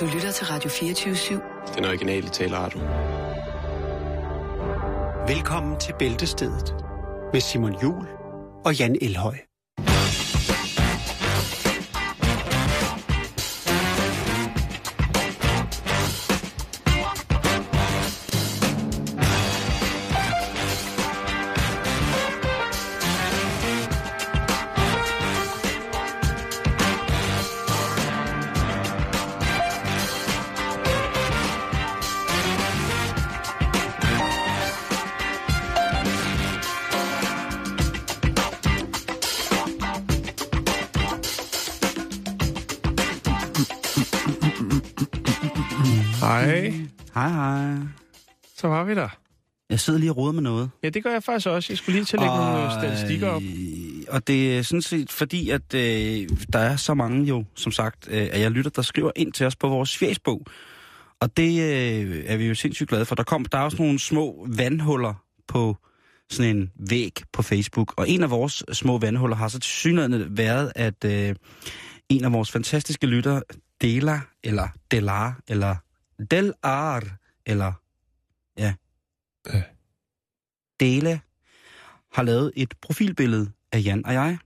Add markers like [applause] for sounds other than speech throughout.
Du lytter til Radio 24-7. Den originale taleradio. Velkommen til Bæltestedet med Simon Jul og Jan Elhøj. Vi der. Jeg sidder lige og roder med noget. Ja, det gør jeg faktisk også. Jeg skulle lige til at lægge og... nogle øh, statistikker op. Og det er sådan set fordi, at øh, der er så mange jo, som sagt, øh, at jeg lytter, der skriver ind til os på vores fjesbog. Og det øh, er vi jo sindssygt glade for. Der, kom, der er også nogle små vandhuller på sådan en væg på Facebook. Og en af vores små vandhuller har så til synligheden været, at øh, en af vores fantastiske lytter, Dela, eller Delar, eller Delar, eller ja, Øh. Dele, har lavet et profilbillede af Jan og jeg.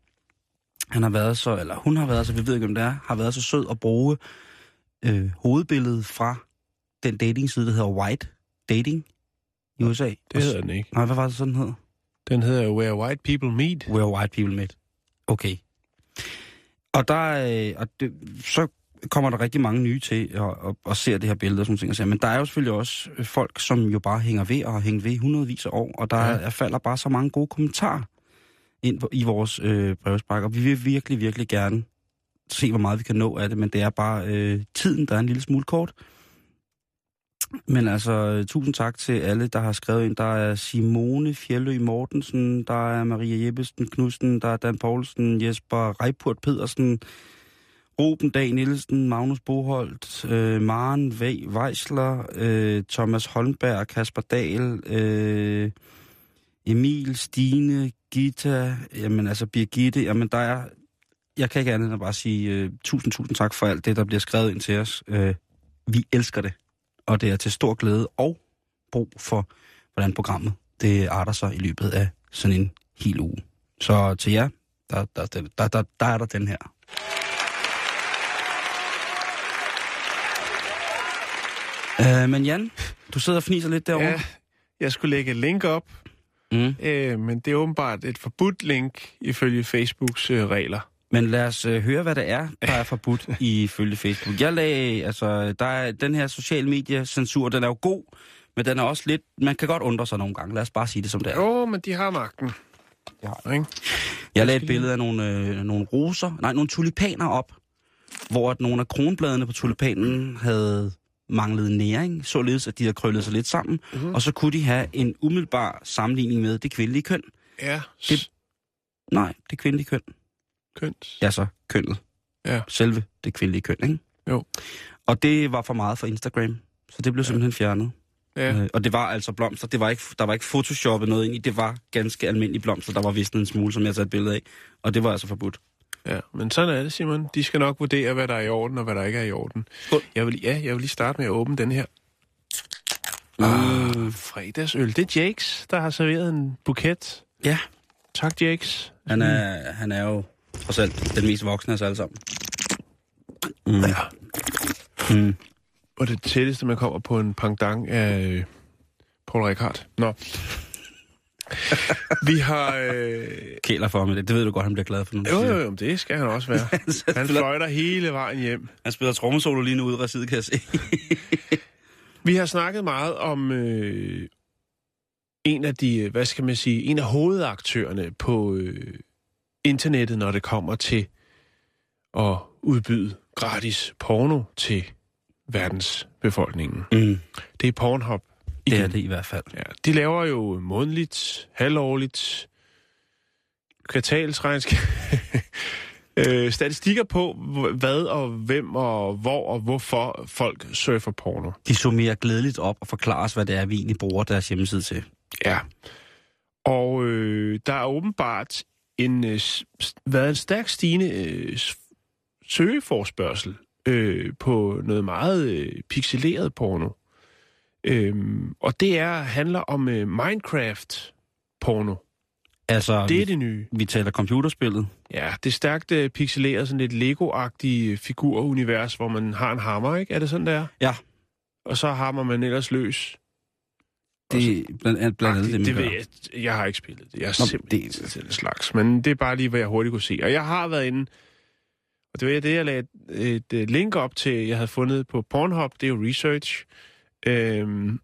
Han har været så, eller hun har været så, vi ved ikke, om det er, har været så sød at bruge øh, hovedbilledet fra den datingside, der hedder White Dating i USA. Det hedder den ikke. Nej, hvad var det sådan hed? Den hedder Where White People Meet. Where White People Met. Okay. Og der, øh, og det, så kommer der rigtig mange nye til og, og, og ser det her billede og sådan ting. Men der er jo selvfølgelig også folk, som jo bare hænger ved og har hængt ved hundredvis af år, og der Ja. er, falder bare så mange gode kommentarer ind på, i vores øh, og vi vil virkelig, virkelig gerne se, hvor meget vi kan nå af det, men det er bare øh, tiden, der er en lille smule kort. Men altså, øh, tusind tak til alle, der har skrevet ind. Der er Simone Fjellø Mortensen, der er Maria Jeppesen Knudsen, der er Dan Poulsen, Jesper Reipurt Pedersen, Ruben Dag Nielsen, Magnus Boholdt, øh, Maren v. Weisler, øh, Thomas Holmberg, Kasper Dahl, øh, Emil, Stine, Gita, jamen altså Birgitte, jamen der er, jeg kan ikke andet end at bare sige øh, tusind, tusind tak for alt det, der bliver skrevet ind til os. Øh, vi elsker det, og det er til stor glæde og brug for, hvordan programmet det arter sig i løbet af sådan en hel uge. Så til jer, der, der, der, der, der, der er der den her. Øh, men Jan, du sidder og fniser lidt derovre. Ja, jeg skulle lægge et link op, Mm. øh, men det er åbenbart et forbudt link ifølge Facebooks øh, regler. Men lad os øh, høre, hvad det er, der er forbudt [laughs] ifølge Facebook. Jeg lagde, altså, der er den her social mediecensur, den er jo god, men den er også lidt, man kan godt undre sig nogle gange. Lad os bare sige det som det er. Jo, men de har magten. Ja. Ikke? Jeg lagde et billede af nogle, øh, nogle roser, nej, nogle tulipaner op, hvor at nogle af kronbladene på tulipanen havde manglet næring, således at de havde krøllet sig lidt sammen, mm-hmm. og så kunne de have en umiddelbar sammenligning med det kvindelige køn. Ja, Det-. Nej, det kvindelige køn. kønt. Ja, så kønnet. Ja. Selve det kvindelige køn, ikke? Jo. Og det var for meget for Instagram, så det blev simpelthen fjernet. Ja. Øh, og det var altså blomster. Det var ikke, der var ikke photoshoppet noget ind i. Det var ganske almindelige blomster. Der var vist en smule, som jeg taget et billede af. Og det var altså forbudt. Ja, men sådan er det, Simon. De skal nok vurdere, hvad der er i orden, og hvad der ikke er i orden. Skål. Jeg vil, ja, jeg vil lige starte med at åbne den her. Mm. Ah, fredagsøl. Det er Jakes, der har serveret en buket. Ja, Tak, Jakes. han er, han er jo trods alt den mest voksne af os alle sammen. Mm. Ja. Mm. Og det tætteste, man kommer på en pangdang af øh, Paul Ricard. Nå. [laughs] Vi har... Øh... Kæler for med det. Det ved du godt, han bliver glad for, Jo, jo, jo, det skal han også være. [laughs] Han fløjter hele vejen hjem. Han spiller trommesolo lige nu ude i residet, kan jeg se. [laughs] Vi har snakket meget om øh, en af de, øh, hvad skal man sige, en af hovedaktørerne på øh, internettet, når det kommer til at udbyde gratis porno til verdensbefolkningen. Mm. Det er Pornhub. Det er Igen. det i hvert fald. Ja, de laver jo månedligt, halvårligt, kvartalsregnskab, [laughs] øh, statistikker på, hv- hvad og hvem og hvor og hvorfor folk surfer porno. De summerer glædeligt op og forklarer os, hvad det er, vi egentlig bruger deres hjemmeside til. Ja. Og øh, der er åbenbart en, øh, været en stærk stigende øh, søgeforspørgsel øh, på noget meget øh, pixeleret porno. Øhm, og det er handler om øh, Minecraft-porno. Altså, Det er vi, det nye. vi taler computerspillet. Ja, det er stærkt øh, pixeleret, sådan lidt Lego-agtigt figurunivers, hvor man har en hammer, ikke? Er det sådan, der? Ja. Og så hammer man ellers løs. Det er blandt, andet- blandt andet det, det, det ved jeg. Jeg har ikke spillet det. Jeg har Nå, simpelthen det- til den slags. Men det er bare lige, hvad jeg hurtigt kunne se. Og jeg har været inde... Og det var det, jeg lagde et, et øh, link op til, jeg havde fundet på Pornhub. Det er jo research. Øhm,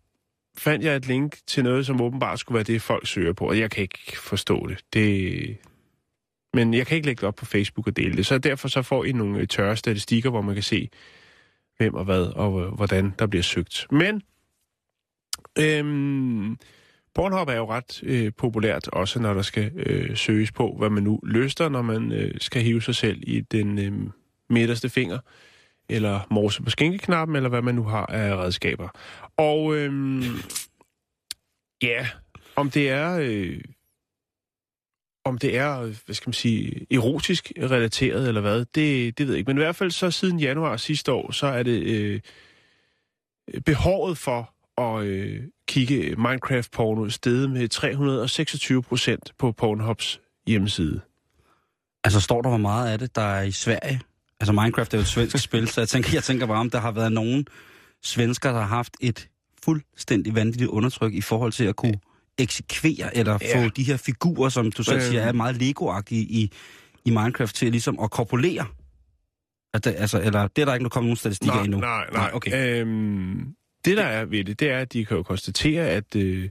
fandt jeg et link til noget, som åbenbart skulle være det, folk søger på. Og jeg kan ikke forstå det. det men jeg kan ikke lægge det op på Facebook og dele det. Så derfor så får I nogle øh, tørre statistikker, hvor man kan se, hvem og hvad og øh, hvordan der bliver søgt. Men øhm, Pornhub er jo ret øh, populært, også når der skal øh, søges på, hvad man nu lyster, når man øh, skal hive sig selv i den øh, midterste finger, eller morse på skænkeknappen, eller hvad man nu har af redskaber. Og øhm, ja, om det er... Øh, om det er, hvad skal man sige, erotisk relateret eller hvad, det, det ved jeg ikke. Men i hvert fald så siden januar sidste år, så er det øh, behovet for at øh, kigge Minecraft-porno steget med 326 procent på Pornhubs hjemmeside. Altså, står der, hvor meget af det, der er i Sverige? Altså, Minecraft er jo et svensk spil, så jeg tænker, jeg tænker bare, om der har været nogen svensker, der har haft et fuldstændig vanvittigt undertryk i forhold til at kunne eksekvere eller Ja. få de her figurer, som du selv Øhm. siger, er meget Lego-agtige i, i Minecraft til ligesom at korpulere. At det, altså, eller det er der ikke nu kommet nogen statistikker nej, endnu. Nej, nej. Nej, okay. Øhm, det, der er ved det, det er, at de kan jo konstatere, at øh,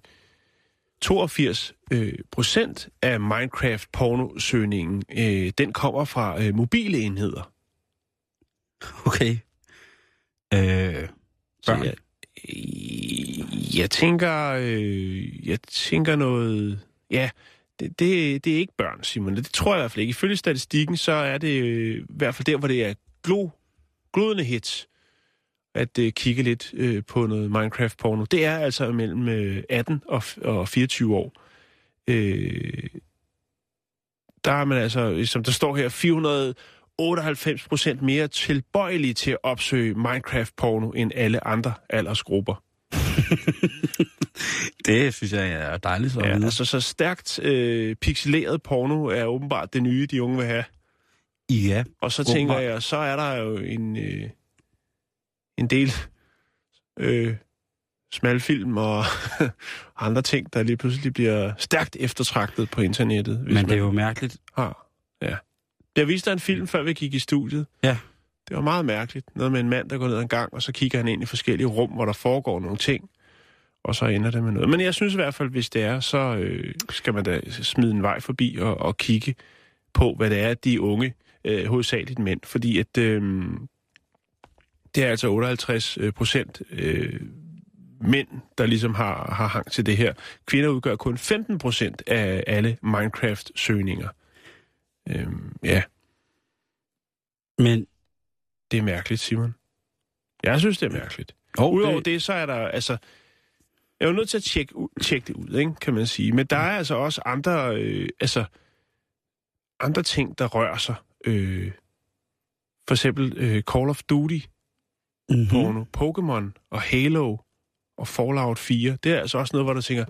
82 øh, procent af Minecraft-pornosøgningen, øh, den kommer fra øh, mobile enheder. Okay. Øh, børn? Jeg, øh, jeg tænker... Øh, jeg tænker noget... Ja, det, det, det er ikke børn, Simon. Det tror jeg i hvert fald ikke. Ifølge statistikken, så er det øh, i hvert fald der, hvor det er glo, glodende hits, at øh, kigge lidt øh, på noget Minecraft-porno. Det er altså mellem øh, 18 og, og 24 år. Øh, der er man altså, øh, som der står her, 400... 98% mere tilbøjelige til at opsøge Minecraft-porno end alle andre aldersgrupper. [laughs] det synes jeg er dejligt. Så, ja, altså så stærkt øh, pixeleret porno er åbenbart det nye, de unge vil have. Ja. Og så tænker jeg, så er der jo en, øh, en del øh, smalfilm og [laughs] andre ting, der lige pludselig bliver stærkt eftertragtet på internettet. Hvis Men det er jo mærkeligt. Har. Ja. Jeg viste dig en film, før vi gik i studiet. Ja. Det var meget mærkeligt. Noget med en mand, der går ned en gang, og så kigger han ind i forskellige rum, hvor der foregår nogle ting. Og så ender det med noget. Men jeg synes i hvert fald, hvis det er, så øh, skal man da smide en vej forbi og, og kigge på, hvad det er, de unge, øh, hovedsageligt mænd. Fordi at øh, det er altså 58 øh, procent øh, mænd, der ligesom har, har hang til det her. Kvinder udgør kun 15 procent af alle Minecraft-søgninger. Øh, ja, Men det er mærkeligt, Simon. Jeg synes, det er mærkeligt. oh, Udover det... det, så er der altså... Jeg er jo nødt til at tjekke, tjekke det ud, ikke, kan man sige. Men der er altså også andre, øh, altså, andre ting, der rører sig. Øh, for eksempel øh, Call of Duty, mm-hmm. porno, Pokémon og Halo og Fallout 4. Det er altså også noget, hvor du tænker,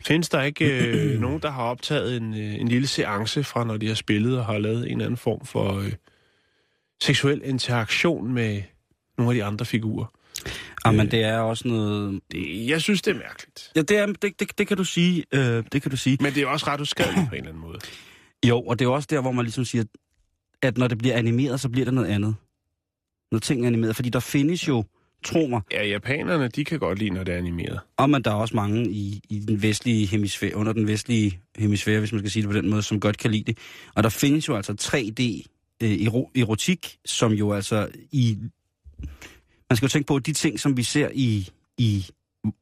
findes der ikke øh, [clears throat] nogen, der har optaget en, øh, en lille seance fra, når de har spillet og har lavet en eller anden form for øh, seksuel interaktion med nogle af de andre figurer? Ja, men det er også noget... Det, jeg synes, det er mærkeligt. Ja, det, er, det, det, det kan du sige. Øh, det kan du sige. Men det er også ret uskadeligt på en eller anden måde. [clears throat] Jo, og det er også der, hvor man ligesom siger, at når det bliver animeret, så bliver det noget andet. Når ting er animeret. Fordi der findes jo, tro mig, Ja, japanerne, de kan godt lide, når det er animeret. om at der er også mange i, i den vestlige hemisfære, under den vestlige hemisfære, hvis man skal sige det på den måde, som godt kan lide det. Og der findes jo altså 3D øh, ero- erotik, som jo altså i... Man skal jo tænke på, at de ting, som vi ser i, i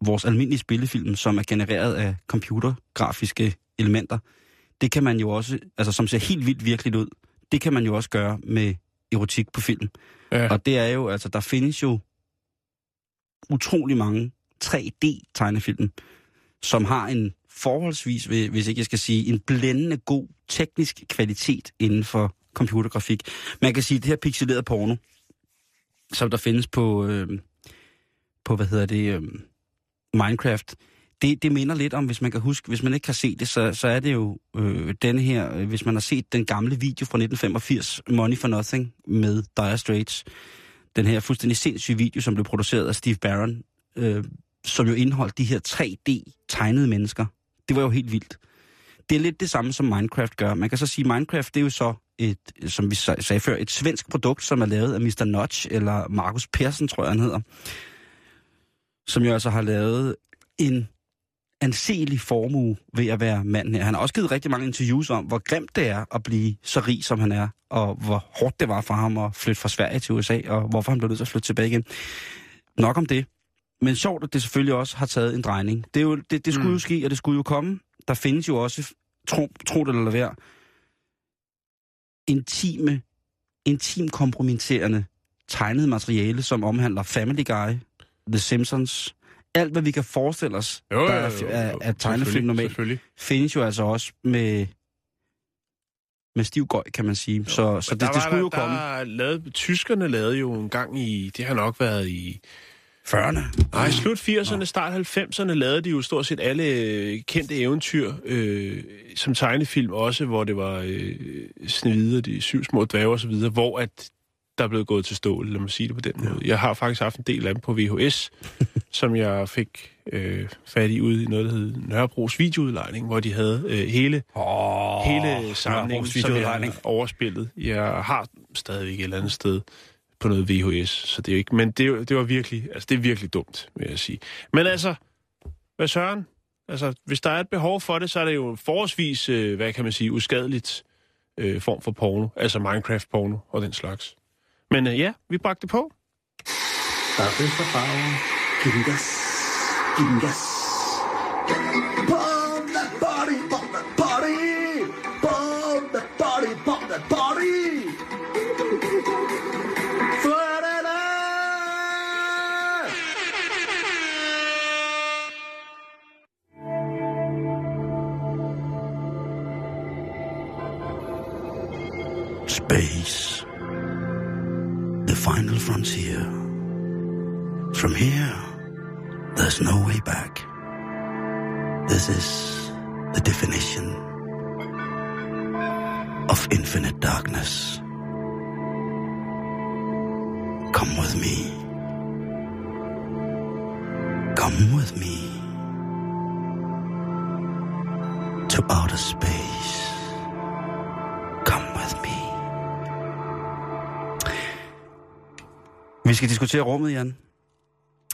vores almindelige spillefilm, som er genereret af computergrafiske elementer, det kan man jo også, altså som ser helt vildt virkeligt ud, det kan man jo også gøre med erotik på film. Ja. Og det er jo, altså der findes jo utrolig mange 3D-tegnefilm, som har en forholdsvis, hvis ikke jeg skal sige, en blændende god teknisk kvalitet inden for computergrafik. Man kan sige, at det her pixelerede porno, som der findes på, øh, på hvad hedder det, øh, Minecraft, det, det minder lidt om, hvis man kan huske, hvis man ikke kan se det, så, så er det jo øh, den her, hvis man har set den gamle video fra 1985, Money for Nothing, med Dire Straits, den her fuldstændig sindssyge video, som blev produceret af Steve Barron, øh, som jo indeholdt de her 3D-tegnede mennesker. Det var jo helt vildt. Det er lidt det samme, som Minecraft gør. Man kan så sige, Minecraft det er jo så et, som vi sagde før, et svensk produkt, som er lavet af Mr. Notch, eller Markus Persson, tror jeg han hedder, som jo altså har lavet en anselig formue ved at være mand her. Han har også givet rigtig mange interviews om, hvor grimt det er at blive så rig, som han er, og hvor hårdt det var for ham at flytte fra Sverige til USA, og hvorfor han blev nødt til at flytte tilbage igen. Nok om det. Men sjovt, at det selvfølgelig også har taget en drejning. Det, er jo, det, det skulle mm. jo ske, og det skulle jo komme. Der findes jo også, tro, tro det eller være, intime, intim kompromitterende tegnet materiale, som omhandler Family Guy, The Simpsons, alt hvad vi kan forestille os, Jo, jo, der jo, er, jo, er, jo. er tegnefilm normalt, findes jo altså også med, med stiv gøj, kan man sige. Så, så Men det, der det skulle der, jo komme. Der lavede, tyskerne lavede jo en gang i, det har nok været i 40'erne. Nej, slut 80'erne, start 90'erne lavede de jo stort set alle øh, kendte eventyr øh, som tegnefilm også, hvor det var øh, Snevide de syv små dværge og så videre, hvor at der er blevet gået til stål, lad mig sige det på den måde. Jeg har faktisk haft en del af dem på VHS, [laughs] som jeg fik øh, fat i ude i noget, der hed Nørrebros videoudlejning, hvor de havde øh, hele, Oh, hele samlingen, som jeg overspillet. Jeg har stadigvæk et eller andet sted på noget VHS, så det er jo ikke, men det, det var virkelig, altså det er virkelig dumt, vil jeg sige. Men altså, hvad søren? Altså, hvis der er et behov for det, så er det jo forholdsvis, øh, hvad kan man sige, uskadeligt øh, form for porno, altså Minecraft-porno og den slags. Men øh, ja, vi bragte det på. Der er fest farven. Giv den gas. Giv den gas. Bomb that body, bomb that body. Bomb that body, bomb that body. Skal diskutere rummet, Jan.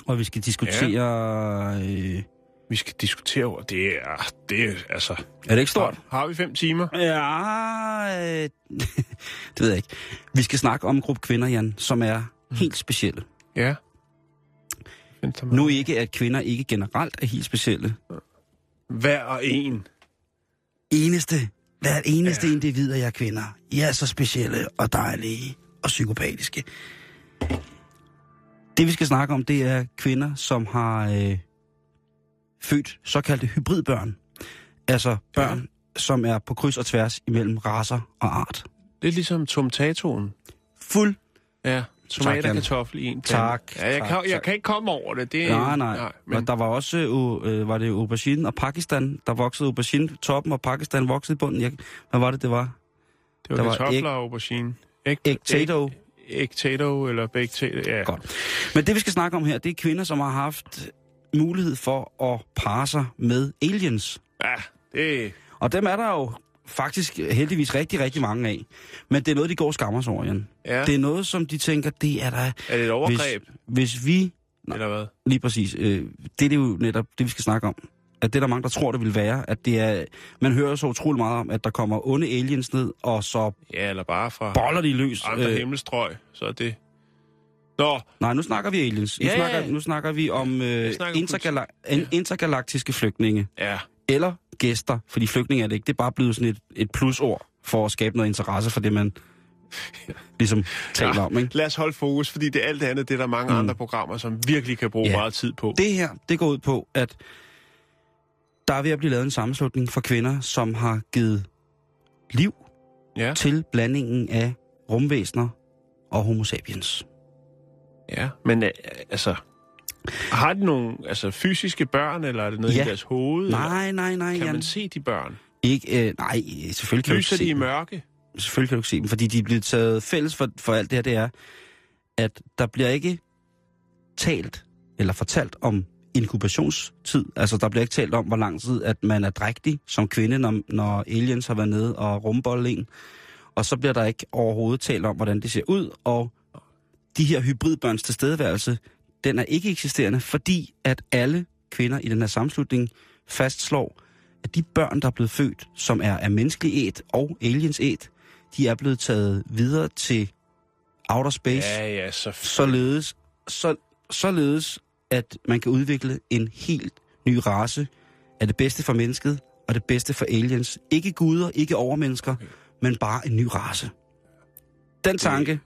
Og vi skal diskutere... Ja. Øh, Vi skal diskutere over, det er, det er, altså... er det ikke stort? Har, har vi fem timer? Ja, øh, [laughs] det ved jeg ikke. Vi skal snakke om en gruppe kvinder, Jan, som er helt specielle. Ja. Nu ikke, at kvinder ikke generelt er helt specielle. Hver og en. Eneste, hvert eneste ja. individ af jer kvinder, I er så specielle og dejlige og psykopatiske. Det vi skal snakke om, det er kvinder, som har øh, født såkaldte hybridbørn. Altså børn, ja. som er på kryds og tværs imellem raser og art. Lidt ligesom tomatoen. Fuld Ja, tomat og kartoffel i en plante. Tak, Ja, jeg, tak, kan, jeg tak. kan ikke komme over det. det Nej, nej. nej men der var også, øh, var det aubergine og Pakistan, der voksede aubergine toppen, og Pakistan voksede i bunden. Jeg, hvad var det, det var? det var der var kartofler og aubergine. Æg, Egg-tato. Tato eller baked tato. Ja. Godt. Men det, vi skal snakke om her, det er kvinder, som har haft mulighed for at parre sig med aliens. ja, det Og dem er der jo faktisk heldigvis rigtig, rigtig mange af. Men det er noget, de går og skammer sig over, Jan. ja. Det er noget, som de tænker, det er der... er det et overgreb, Hvis, hvis vi... hvis, eller hvad? Lige præcis. Øh, det er det jo netop det, vi skal snakke om. At det er der mange, der tror, det vil være. At det er... Man hører så utrolig meget om, at der kommer onde aliens ned, og så Ja, eller bare fra boller de løs. andre Øh, himmelstrøg, så er det... Nå, nej, nu snakker vi aliens. Nu, Ja, snakker, ja. nu snakker vi om øh, snakker intergala- ja. intergalaktiske flygtninge. ja. Eller gæster, fordi flygtninge er det ikke. Det er bare blevet sådan et, et plusord for at skabe noget interesse for det, man [laughs] ligesom taler Ja. om. Ikke? Lad os holde fokus, fordi det alt andet, det er der mange mm. andre programmer, som virkelig kan bruge Ja. meget tid på. Det her, det går ud på, at der er ved at blive lavet en sammenslutning for kvinder, som har givet liv Ja. til blandingen af rumvæsener og homo sapiens. Ja, men øh, altså... Har de nogle altså, fysiske børn, eller er det noget Ja. i deres hoved? eller Nej, nej, nej, Kan Jan. man se de børn? Ikke, øh, nej, selvfølgelig kan du ikke Lyser se de i mørke? Selvfølgelig kan du ikke se dem, fordi de er blevet taget fælles for, for alt det her, det er, at der bliver ikke talt eller fortalt om inkubationstid. Altså, der bliver ikke talt om, hvor lang tid, at man er drægtig som kvinde, når, når aliens har været nede og rumbolde en. Og så bliver der ikke overhovedet talt om, hvordan det ser ud, og de her hybridbørns tilstedeværelse, den er ikke eksisterende, fordi at alle kvinder i den her sammenslutning fastslår, at de børn, der er blevet født, som er af menneskelig æt og aliens æt, de er blevet taget videre til outer space, Ja, ja, så... således, så, således at man kan udvikle en helt ny race af det bedste for mennesket og det bedste for aliens. Ikke guder, ikke overmennesker, men bare en ny race. Den tanke,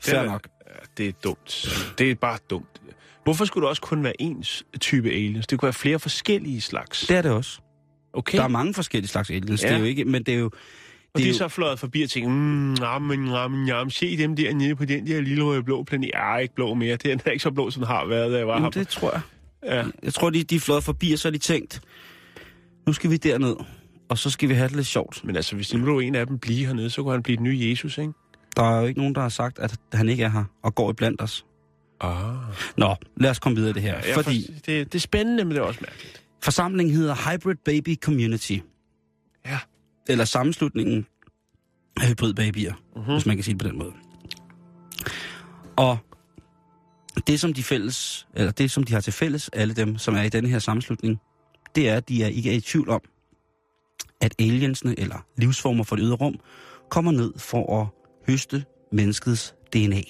fair nok. Det er dumt. Det er bare dumt. Hvorfor skulle det også kun være én s- type aliens? Det kunne være flere forskellige slags. Det er det også. Okay. Der er mange forskellige slags aliens, Ja. det er jo ikke, men det er jo... og det de er er jo- så fløjet forbi og tænkt, mm, jamen, jamen, jamen, se dem der nede på den der lille røde blå planet. Ja, ikke blå mere. Den er ikke så blå, som den har været, da jeg var Jamen, her. det tror jeg. Ja. Jeg tror, de, de er fløjet forbi, og så har de tænkt, nu skal vi derned, og så skal vi have det lidt sjovt. Men altså, hvis nu lå en af dem blive hernede, så kunne han blive den nye Jesus, ikke? Der er jo ikke nogen, der har sagt, at han ikke er her og går i blandt os. Ah. Nå, lad os komme videre i det her. Ja, fordi for, det, det er spændende, men det er også mærkeligt. forsamlingen hedder Hybrid Baby Community. Ja. Eller sammenslutningen af hybridbabyer, Mhm. mm-hmm. hvis man kan sige det på den måde. Og det, som de fælles, eller det, som de har til fælles, alle dem, som er i denne her sammenslutning, det er, at de er ikke er i tvivl om, at aliensene, eller livsformer for det ydre rum, kommer ned for at høste menneskets DNA.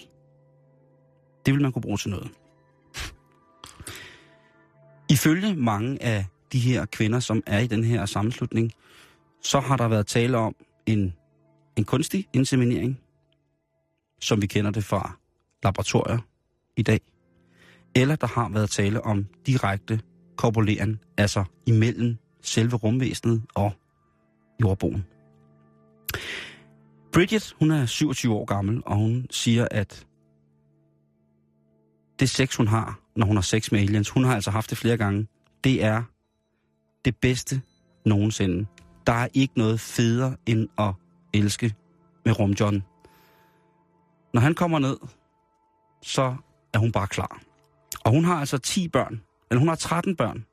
Det vil man kunne bruge til noget. Ifølge mange af de her kvinder, som er i den her sammenslutning, så har der været tale om en, en kunstig inseminering, som vi kender det fra laboratorier i dag. Eller der har været tale om direkte korpulering, altså imellem selve rumvæsenet og jordboen. Bridget, hun er 27 år gammel, og hun siger, at det sex, hun har, når hun har sex med aliens, hun har altså haft det flere gange, det er det bedste nogensinde. Der er ikke noget federe end at elske med Rum John. Når han kommer ned, så er hun bare klar. Og hun har altså 10 børn. Eller hun har 13 børn.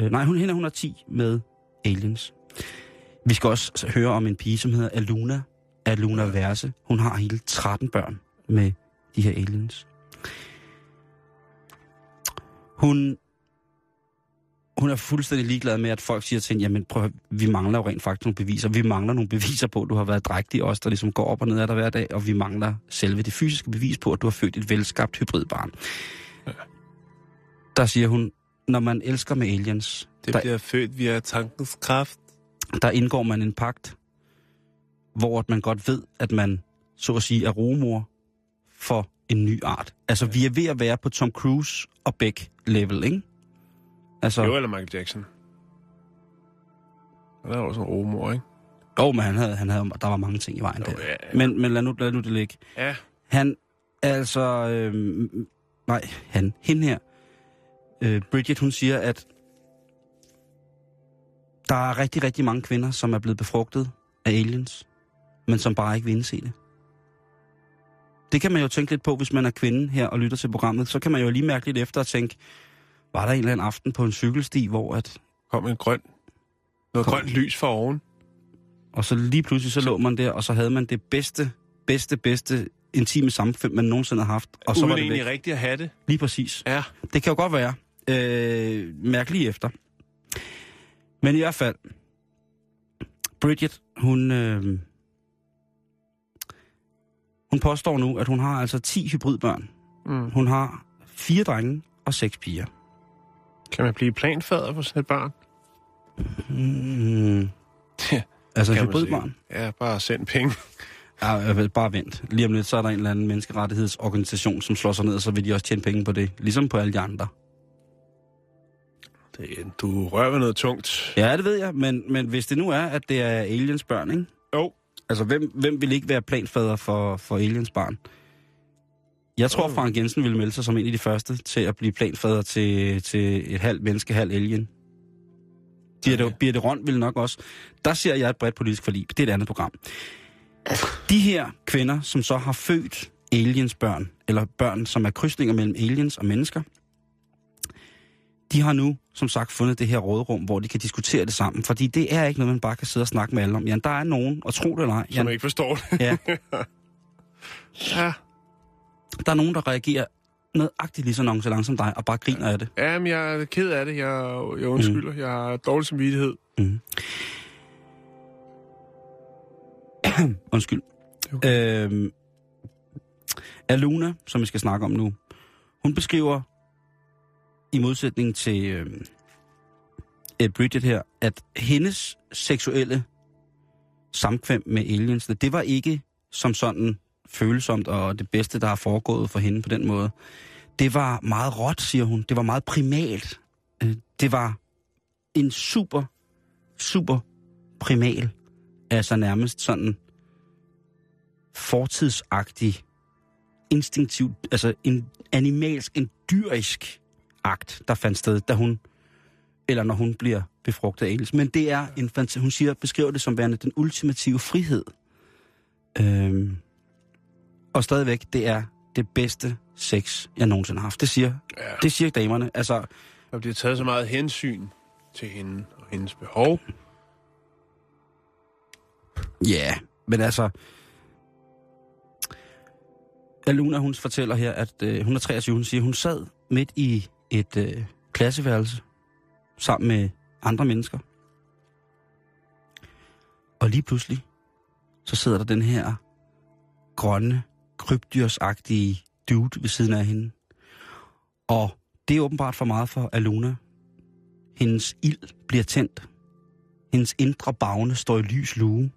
Øh, nej, hun, hende hun har 10 med aliens. Vi skal også høre om en pige, som hedder Aluna. Aluna Verse. Hun har hele 13 børn med de her aliens. Hun, hun er fuldstændig ligeglad med, at folk siger til hende, jamen prøv at, vi mangler jo rent faktisk nogle beviser. Vi mangler nogle beviser på, at du har været drægtig os, der ligesom går op og ned af dig hver dag, og vi mangler selve det fysiske bevis på, at du har født et velskabt hybridbarn. Der siger hun, når man elsker med aliens, Det der, bliver født via tankens kraft. der indgår man en pagt, hvor man godt ved, at man, så at sige, er rumor for en ny art. Altså, vi er ved at være på Tom Cruise og Beck level, ikke? Altså, Jo, eller Michael Jackson. Der er også en rumor, ikke? jo, men han havde, han havde, der var mange ting i vejen Jo, der. ja, ja. Men, men lad, nu, lad nu det ligge. Ja. Han altså... Øh, nej, han. Hende her. Øh, Bridget, hun siger, at der er rigtig, rigtig mange kvinder, som er blevet befrugtet af aliens, men som bare ikke vil indse det. Det kan man jo tænke lidt på, hvis man er kvinde her og lytter til programmet. Så kan man jo lige mærke lidt efter og tænke, var der en eller anden aften på en cykelsti, hvor at... Kom en grøn. Noget Kom. grønt lys for oven. Og så lige pludselig så lå man der, og så havde man det bedste, bedste, bedste intime samfund, man nogensinde har haft. Og så Uden var det egentlig væk. rigtigt at have det. Lige præcis. Ja. Det kan jo godt være. Øh, mærk lige efter. Men i hvert fald, Bridget, hun, øh, hun påstår nu, at hun har altså 10 hybridbørn. Mm. Hun har fire drenge og seks piger. Kan man blive planfader for sådan et barn? Mm. altså Kan sige. Ja, bare send penge. Ja, jeg vil bare vent. Lige om lidt, så er der en eller anden menneskerettighedsorganisation, som slår sig ned, og så vil de også tjene penge på det. Ligesom på alle de andre. Det, du rører ved noget tungt. Ja, det ved jeg, men, men hvis det nu er, at det er aliens børn, ikke? Jo. Altså, hvem, hvem vil ikke være planfader for, for aliens barn? Jeg tror. Frank Jensen ville melde sig som en af de første til at blive planfader til, til et halvt menneske, halvt alien. Birte, Okay. Birte Røn ville nok også. Der ser jeg et bredt politisk forlig. Det er et andet program. De her kvinder, som så har født aliens børn, eller børn, som er krydsninger mellem aliens og mennesker, de har nu, som sagt, fundet det her rådrum, hvor de kan diskutere det sammen. Fordi det er ikke noget, man bare kan sidde og snakke med alle om. Jan, der er nogen, og tro det eller ej, Som Jan, ikke forstår det. ja, [laughs] ja. Der er nogen, der reagerer nødagtigt lige så nonchalant som dig, og bare griner af det. Jamen, jeg er ked af det. Jeg, jeg undskylder. Mm. Jeg har dårlig samvittighed. Mm. [clears throat] Undskyld. Jo. Øhm, Aluna, som vi skal snakke om nu, hun beskriver, i modsætning til øhm, øh, Bridget her, at hendes seksuelle samkvem med aliens, det var ikke som sådan følsomt og det bedste, der har foregået for hende på den måde. Det var meget råt, siger hun. Det var meget primalt. Øh, det var en super, super primal, altså nærmest sådan fortidsagtig, instinktiv, altså en animalsk, en dyrisk akt, der fandt sted, da hun, eller når hun bliver befrugtet af aliens. Men det er en hun siger, beskriver det som værende den ultimative frihed. Øhm, og stadigvæk, det er det bedste sex, jeg nogensinde har haft. Det siger, Ja. det siger damerne. Altså, Der bliver taget så meget hensyn til hende og hendes behov. Ja, men altså... Aluna, hun fortæller her, at øh, hun er 23, hun siger, hun sad midt i et øh, klasseværelse sammen med andre mennesker. Og lige pludselig, så sidder der den her grønne, krybdyrsagtige dude ved siden af hende. Og det er åbenbart for meget for Aluna. Hendes ild bliver tændt. Hendes indre bagne står i lys lue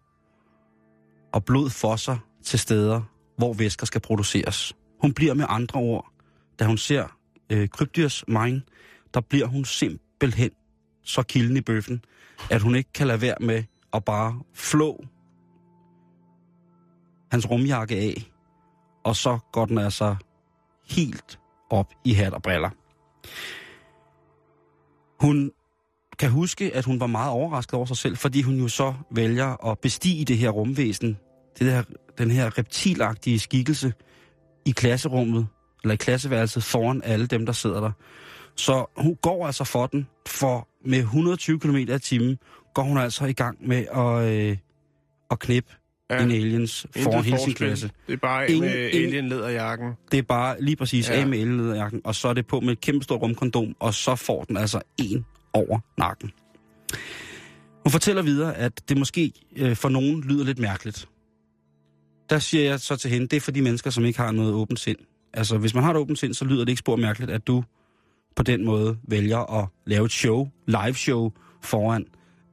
og blod fosser til steder, hvor væsker skal produceres. Hun bliver med andre ord, da hun ser øh, krybdyrs mine, der bliver hun simpelthen så kilden i bøffen, at hun ikke kan lade være med at bare flå hans rumjakke af, og så går den altså helt op i hat og briller. Hun kan huske, at hun var meget overrasket over sig selv, fordi hun jo så vælger at bestige det her rumvæsen, det der, den her reptilagtige skikkelse i klasserummet, eller i klasseværelset foran alle dem, der sidder der. Så hun går altså for den, for med 120 km i timen går hun altså i gang med at, øh, at knippe Ja. ja. en aliens Intet foran hele sin forskel. klasse. Det er bare af Ingen- med ingen- alien-læderjakken. Det er bare lige præcis Ja. af med elnederjakken, og så er det på med et kæmpe stort rumkondom, og så får den altså en over nakken. Hun fortæller videre, at det måske øh, for nogen lyder lidt mærkeligt. Der siger jeg så til hende, det er for de mennesker, som ikke har noget åbent sind. Altså, hvis man har et åbent sind, så lyder det ikke spor mærkeligt, at du på den måde vælger at lave et show, live show, foran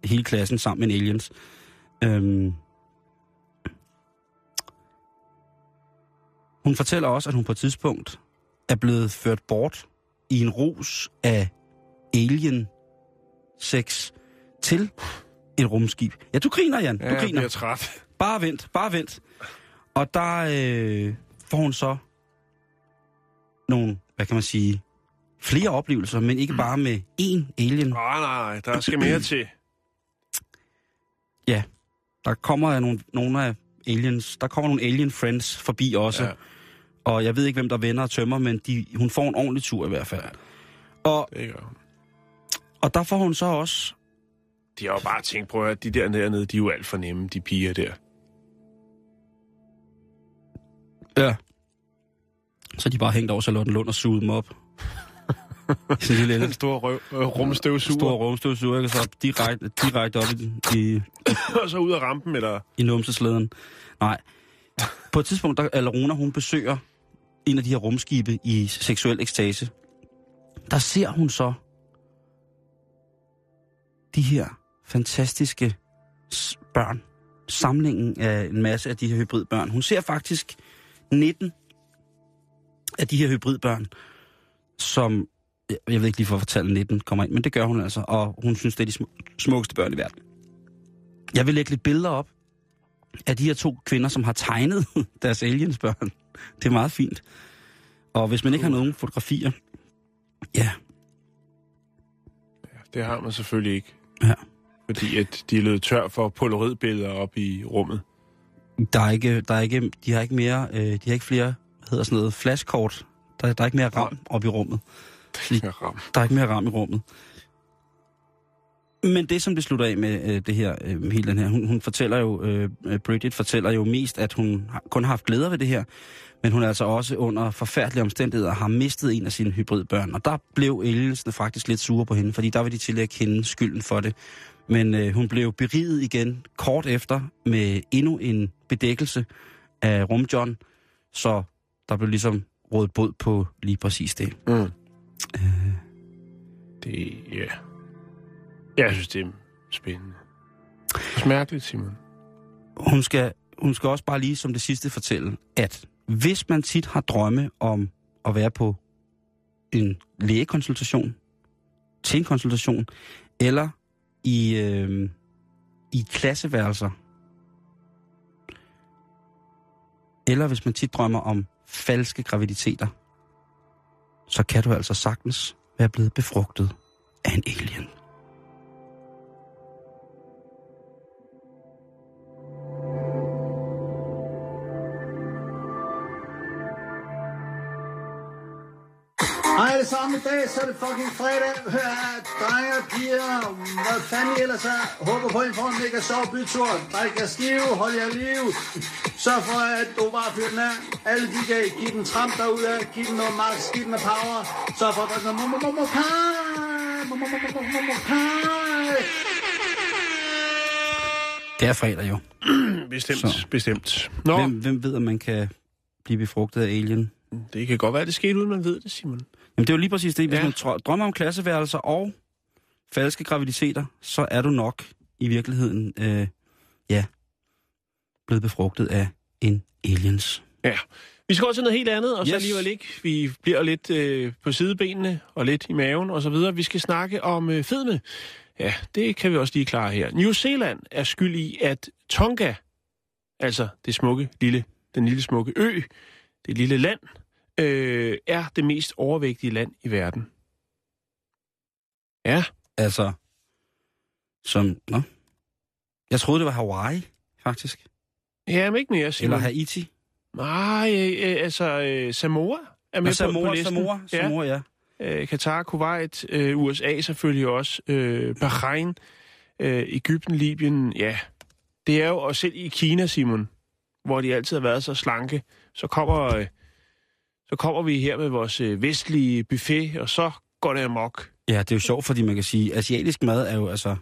hele klassen sammen med en aliens. Øhm, Hun fortæller også, at hun på et tidspunkt er blevet ført bort i en rus af alien sex til et rumskib. Ja, du griner, Jan. Du Ja, jeg griner. bliver træt. Bare vent, bare vent. Og der øh, får hun så nogle, hvad kan man sige, flere oplevelser, men ikke bare med én alien. Åh, nej, nej, der skal mere til. Ja, der kommer nogle, nogle af aliens, der kommer nogle alien friends forbi også. Ja. Og jeg ved ikke, hvem der vender og tømmer, men de, hun får en ordentlig tur i hvert fald. Og, Det gør hun. og der får hun så også... De har jo bare tænkt, prøv at de der dernede, de er jo alt for nemme, de piger der. Ja. Så de bare hængt over Charlotten Lund og suget dem op. [laughs] Sådan en lille Den store røv, øh, rumstøvsuger, stor rumstøvsuger, ikke? så direkte, direkte op i, i, [laughs] og så ud af rampen, eller... i numseslæden. Nej. På et tidspunkt, der Alarona, hun besøger en af de her rumskibe i seksuel ekstase. Der ser hun så de her fantastiske børn. Samlingen af en masse af de her hybridbørn. Hun ser faktisk 19 af de her hybridbørn, som, jeg ved ikke lige hvorfor tallet 19 kommer ind, men det gør hun altså, og hun synes, det er de smukkeste børn i verden. Jeg vil lægge lidt billeder op af de her to kvinder, som har tegnet [laughs] deres aliensbørn. Det er meget fint. Og hvis man ikke har nogen fotografier, ja, Ja, det har man selvfølgelig ikke. Ja. Fordi at de er løbet tør for polaroidbilleder op i rummet. der er ikke, der er ikke, de har ikke mere, øh, de har ikke flere, hvad hedder sådan noget, flashkort. Der, der er ikke mere ram op i rummet. Ja, ram. Der er ikke mere ram i rummet. Men det, som det slutter af med øh, det her, øh, hele den her, hun, hun fortæller jo, øh, øh, Bridget fortæller jo mest, at hun kun har haft glæder ved det her, men hun er altså også under forfærdelige omstændigheder har mistet en af sine hybridbørn. Og der blev Elgesene faktisk lidt sure på hende, fordi der vil de tillægge hende skylden for det. Men øh, hun blev beriget igen kort efter med endnu en bedækkelse af rumjohn, så der blev ligesom rådet bod på lige præcis det. Mm. Det, ja. Jeg synes, det er spændende. Smærkeligt, Simon. hun skal, hun skal også bare lige som det sidste fortælle, at hvis man tit har drømme om at være på en lægekonsultation, til en konsultation, eller i, øh, i klasseværelser, eller hvis man tit drømmer om falske graviditeter, så kan du altså sagtens være blevet befrugtet af en alien. Sammen i dag, så er det fucking fredag. Hør her, drenge og piger, hvad fanden I ellers er. Håber på, at I får en mega sjov bytur. Drik jer skive, hold jer liv. Sørg for, at du bare fyrer den af. Alle de kan give den tramp derude, giv den noget max, giv den noget power. Sørg for at noget pie. Momo momo momo momo pie. Det er fredag jo. [clears throat] Bestemt, Så. bestemt. Nå, Hvem, hvem ved, om man kan blive befrugtet af alien? det kan godt være, det skete, uden man ved det, Simon. Jamen, det er jo lige præcis det. Hvis Ja. man drømmer om klasseværelser og falske graviditeter, så er du nok i virkeligheden, øh, ja, blevet befrugtet af en aliens. Ja. Vi skal over til noget helt andet, og så Yes. alligevel ikke. Vi bliver lidt øh, på sidebenene og lidt i maven og så videre. Vi skal snakke om øh, fedme. Ja, det kan vi også lige klare her. New Zealand er skyld i, at Tonga, altså det smukke lille, den lille smukke ø, det lille land, øh, er det mest overvægtige land i verden. Ja, Altså, som, nå. Jeg troede, det var Hawaii, faktisk. ja men ikke mere, Simon. Eller Haiti. Nej, øh, øh, altså øh, Samoa er med Nå, på, Samoa, på listen. Samoa, Ja. Samoa, ja. øh, Katar, Kuwait, øh, USA selvfølgelig også, øh, Bahrain, øh, Ægypten, Libyen, ja. Det er jo, og selv i Kina, Simon, hvor de altid har været så slanke, så kommer, øh, så kommer vi her med vores øh, vestlige buffet, og så går det amok. Ja, det er jo sjovt, fordi man kan sige, at asiatisk mad er jo altså...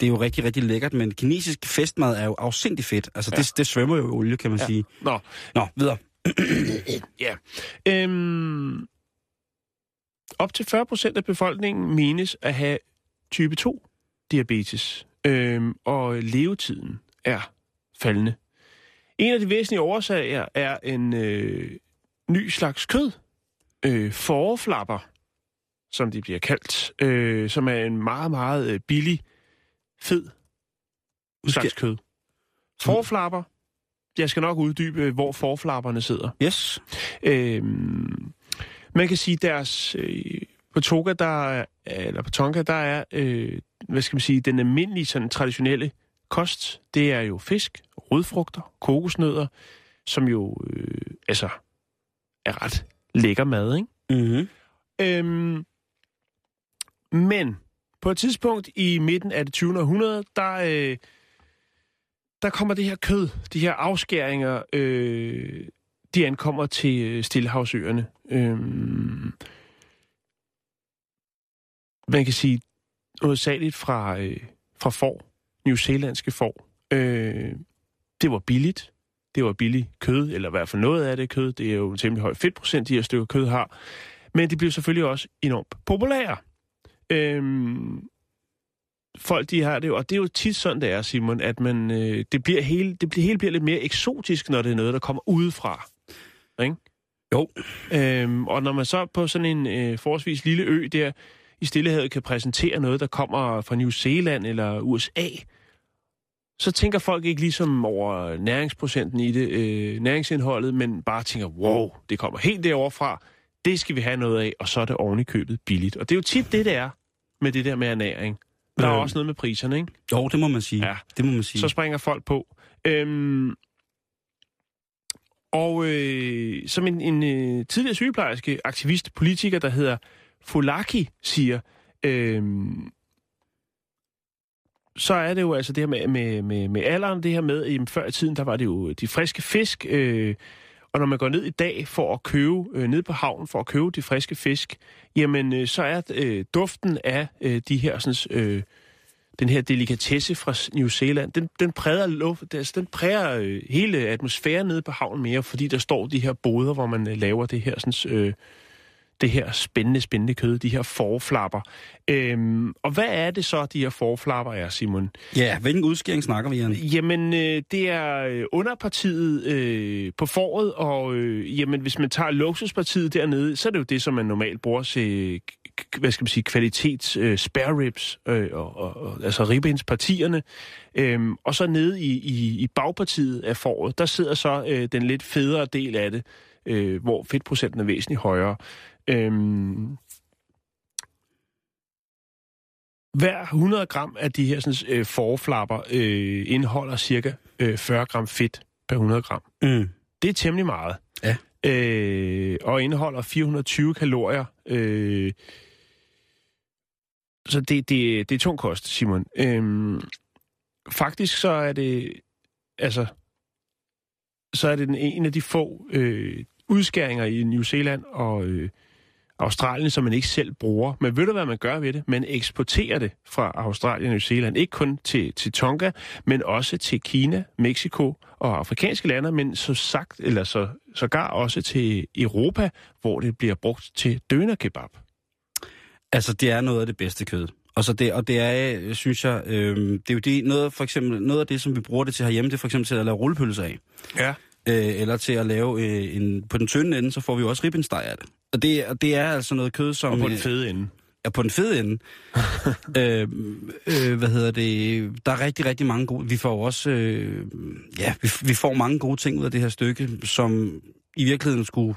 Det er jo rigtig, rigtig lækkert, men kinesisk festmad er jo afsindig fedt. Altså, ja. det, det svømmer jo i olie, kan man ja. sige. Nå, Nå, videre. [clears throat] ja. Øhm, op til 40 procent af befolkningen menes at have type 2 diabetes, øhm, og levetiden er faldende. En af de væsentlige årsager er en øh, ny slags kød, øh, forflapper, som de bliver kaldt, øh, som er en meget, meget øh, billig, fed slags kød. Forflapper, jeg skal nok uddybe, hvor forflapperne sidder. Yes. Øhm, man kan sige, deres øh, på Tonga, der er, eller på Tonga, der er, øh, hvad skal man sige, den almindelige, sådan traditionelle kost, det er jo fisk, rodfrugter, kokosnødder, som jo, øh, altså, er ret lækker mad, ikke? Mm-hmm. Øhm, men på et tidspunkt i midten af det 20. århundrede, der, øh, der kommer det her kød, de her afskæringer, øh, de ankommer til øh, Stillehavsøerne. Øhm, man kan sige, hovedsageligt fra, øh, fra får, New Zealandske får. Øh, det var billigt. Det var billigt kød, eller i hvert fald noget af det kød. Det er jo en temmelig høj fedtprocent, de her stykker kød har. Men det blev selvfølgelig også enormt populære. Øhm, folk de har det jo, og det er jo tit sådan, det er, Simon, at man, øh, det, bliver hele, det bliver, hele bliver lidt mere eksotisk, når det er noget, der kommer udefra. Ikke? Jo. Øhm, og når man så på sådan en øh, forholdsvis lille ø der i Stillehavet kan præsentere noget, der kommer fra New Zealand eller USA, så tænker folk ikke ligesom over næringsprocenten i det, øh, næringsindholdet, men bare tænker, wow, det kommer helt derovre fra, det skal vi have noget af, og så er det oven i købet billigt. Og det er jo tit det, det er med det der med ernæring. Der er Øh. også noget med priserne, ikke? Jo, det må man sige. Ja. Det må man sige. Så springer folk på. Øhm, og øh, som en, en øh, tidligere sygeplejerske, aktivist, politiker, der hedder Fulaki, siger, øhm, så er det jo altså det her med, med, med, med alderen, det her med, jamen, før i tiden, der var det jo de friske fisk, øh, og når man går ned i dag for at købe, øh, ned på havnen for at købe de friske fisk, jamen øh, så er øh, duften af øh, de her sådan, øh, den her delikatesse fra New Zealand, den, den præger, luft, altså, den præger øh, hele atmosfæren nede på havnen mere, fordi der står de her boder, hvor man øh, laver det her, sådan, øh, det her spændende, spændende kød, de her forflapper. Øhm, og hvad er det så, de her forflapper er, Simon? Ja, hvilken udskæring snakker vi, Jan? Jamen, øh, det er øh, underpartiet øh, på foråret, og øh, jamen, hvis man tager luksuspartiet dernede, så er det jo det, som man normalt bruger til, hvad skal man sige, kvalitets øh, spare ribs, øh, og, og, og, altså ribbenspartierne. Øhm, og så nede i, i, i bagpartiet af foråret, der sidder så øh, den lidt federe del af det, øh, hvor fedtprocenten er væsentligt højere. Øhm, hver 100 gram af de her sådan, øh, forflapper øh, indeholder cirka øh, 40 gram fedt per 100 gram. Mm. Det er temmelig meget. Ja. Øh, og indeholder 420 kalorier. Øh, så det, det, det er tung kost, Simon. Øh, faktisk så er det, altså, så er det den en af de få øh, udskæringer i New Zealand og øh, Australien, som man ikke selv bruger. Men ved du, hvad man gør ved det? Man eksporterer det fra Australien og New Zealand, ikke kun til, til Tonga, men også til Kina, Mexico og afrikanske lande, men så sagt, eller så, sågar også til Europa, hvor det bliver brugt til dønerkebab. Altså, det er noget af det bedste kød. Og, så det, og det er, synes jeg, øh, det er jo det, noget, for eksempel, noget af det, som vi bruger det til herhjemme, det er for eksempel til at lave rullepølser af. Ja. Øh, eller til at lave øh, en, på den tynde ende, så får vi jo også ribbensteg af det. Og det, og det er altså noget kød, som... Og på den fede ende. Ja, på den fede ende. [laughs] øh, øh, hvad hedder det? Der er rigtig, rigtig mange gode... Vi får også... Øh, ja, vi, vi får mange gode ting ud af det her stykke, som i virkeligheden skulle...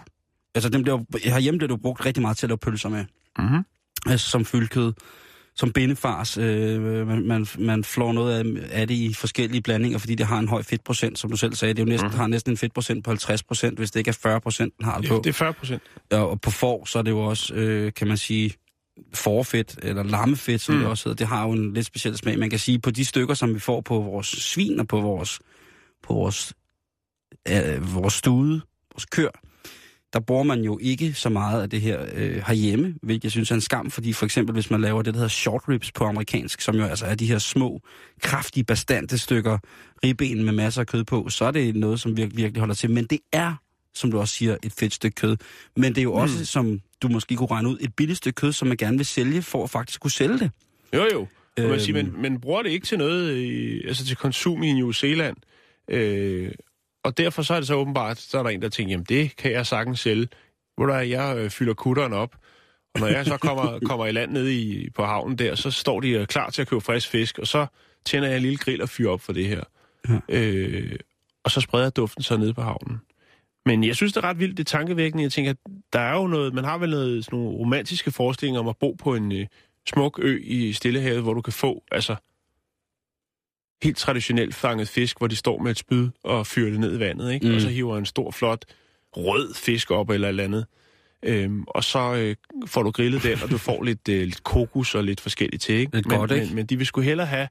Altså, den bliver, herhjemme bliver jo brugt rigtig meget til at lave pølser med. Mm-hmm. Altså, som fyldkød, som bindefars. Øh, man, man, man flår noget af, af det i forskellige blandinger, fordi det har en høj fedtprocent, som du selv sagde. Det er jo næsten, mm. har næsten en fedtprocent på 50 procent, hvis det ikke er 40 procent, den har det Ja, på. det er 40 procent. Og, og på får, så er det jo også, øh, kan man sige, forfedt, eller lammefedt, som Mm. det også hedder. Det har jo en lidt speciel smag. Man kan sige, på de stykker, som vi får på vores svin og på vores, på vores, øh, vores stude, vores kør, der bruger man jo ikke så meget af det her øh, herhjemme, hvilket jeg synes er en skam, fordi for eksempel hvis man laver det, der hedder short ribs på amerikansk, som jo altså er de her små, kraftige, bastante stykker ribben med masser af kød på, så er det noget, som virkelig, virkelig holder til. Men det er, som du også siger, et fedt stykke kød. Men det er jo også, Mm. som du måske kunne regne ud, et billigt stykke kød, som man gerne vil sælge, for at faktisk kunne sælge det. Jo, jo. Man, Øhm. siger, men, men bruger det ikke til noget, øh, altså til konsum i New Zealand. Øh, og derfor så er det så åbenbart, så er der en, der tænker, jamen det kan jeg sagtens sælge. Hvor der jeg øh, fylder kutteren op, og når jeg så kommer, [laughs] kommer i land nede i, på havnen der, så står de øh, klar til at købe frisk fisk, og så tænder jeg en lille grill og fyrer op for det her. Ja. Øh, og så spreder duften så ned på havnen. Men jeg synes, det er ret vildt, det tankevækkende. Jeg tænker, der er jo noget, man har vel noget, sådan nogle romantiske forestillinger om at bo på en øh, smuk ø i Stillehavet, hvor du kan få, altså, helt traditionelt fanget fisk, hvor de står med et spyd og fyrer det ned i vandet, ikke? Mm. Og så hiver en stor, flot, rød fisk op eller et andet. Øhm, og så øh, får du grillet den, og du får lidt, øh, lidt kokos og lidt forskelligt til, ikke? Lidt men, godt, ikke? Men, men de vil sgu hellere have,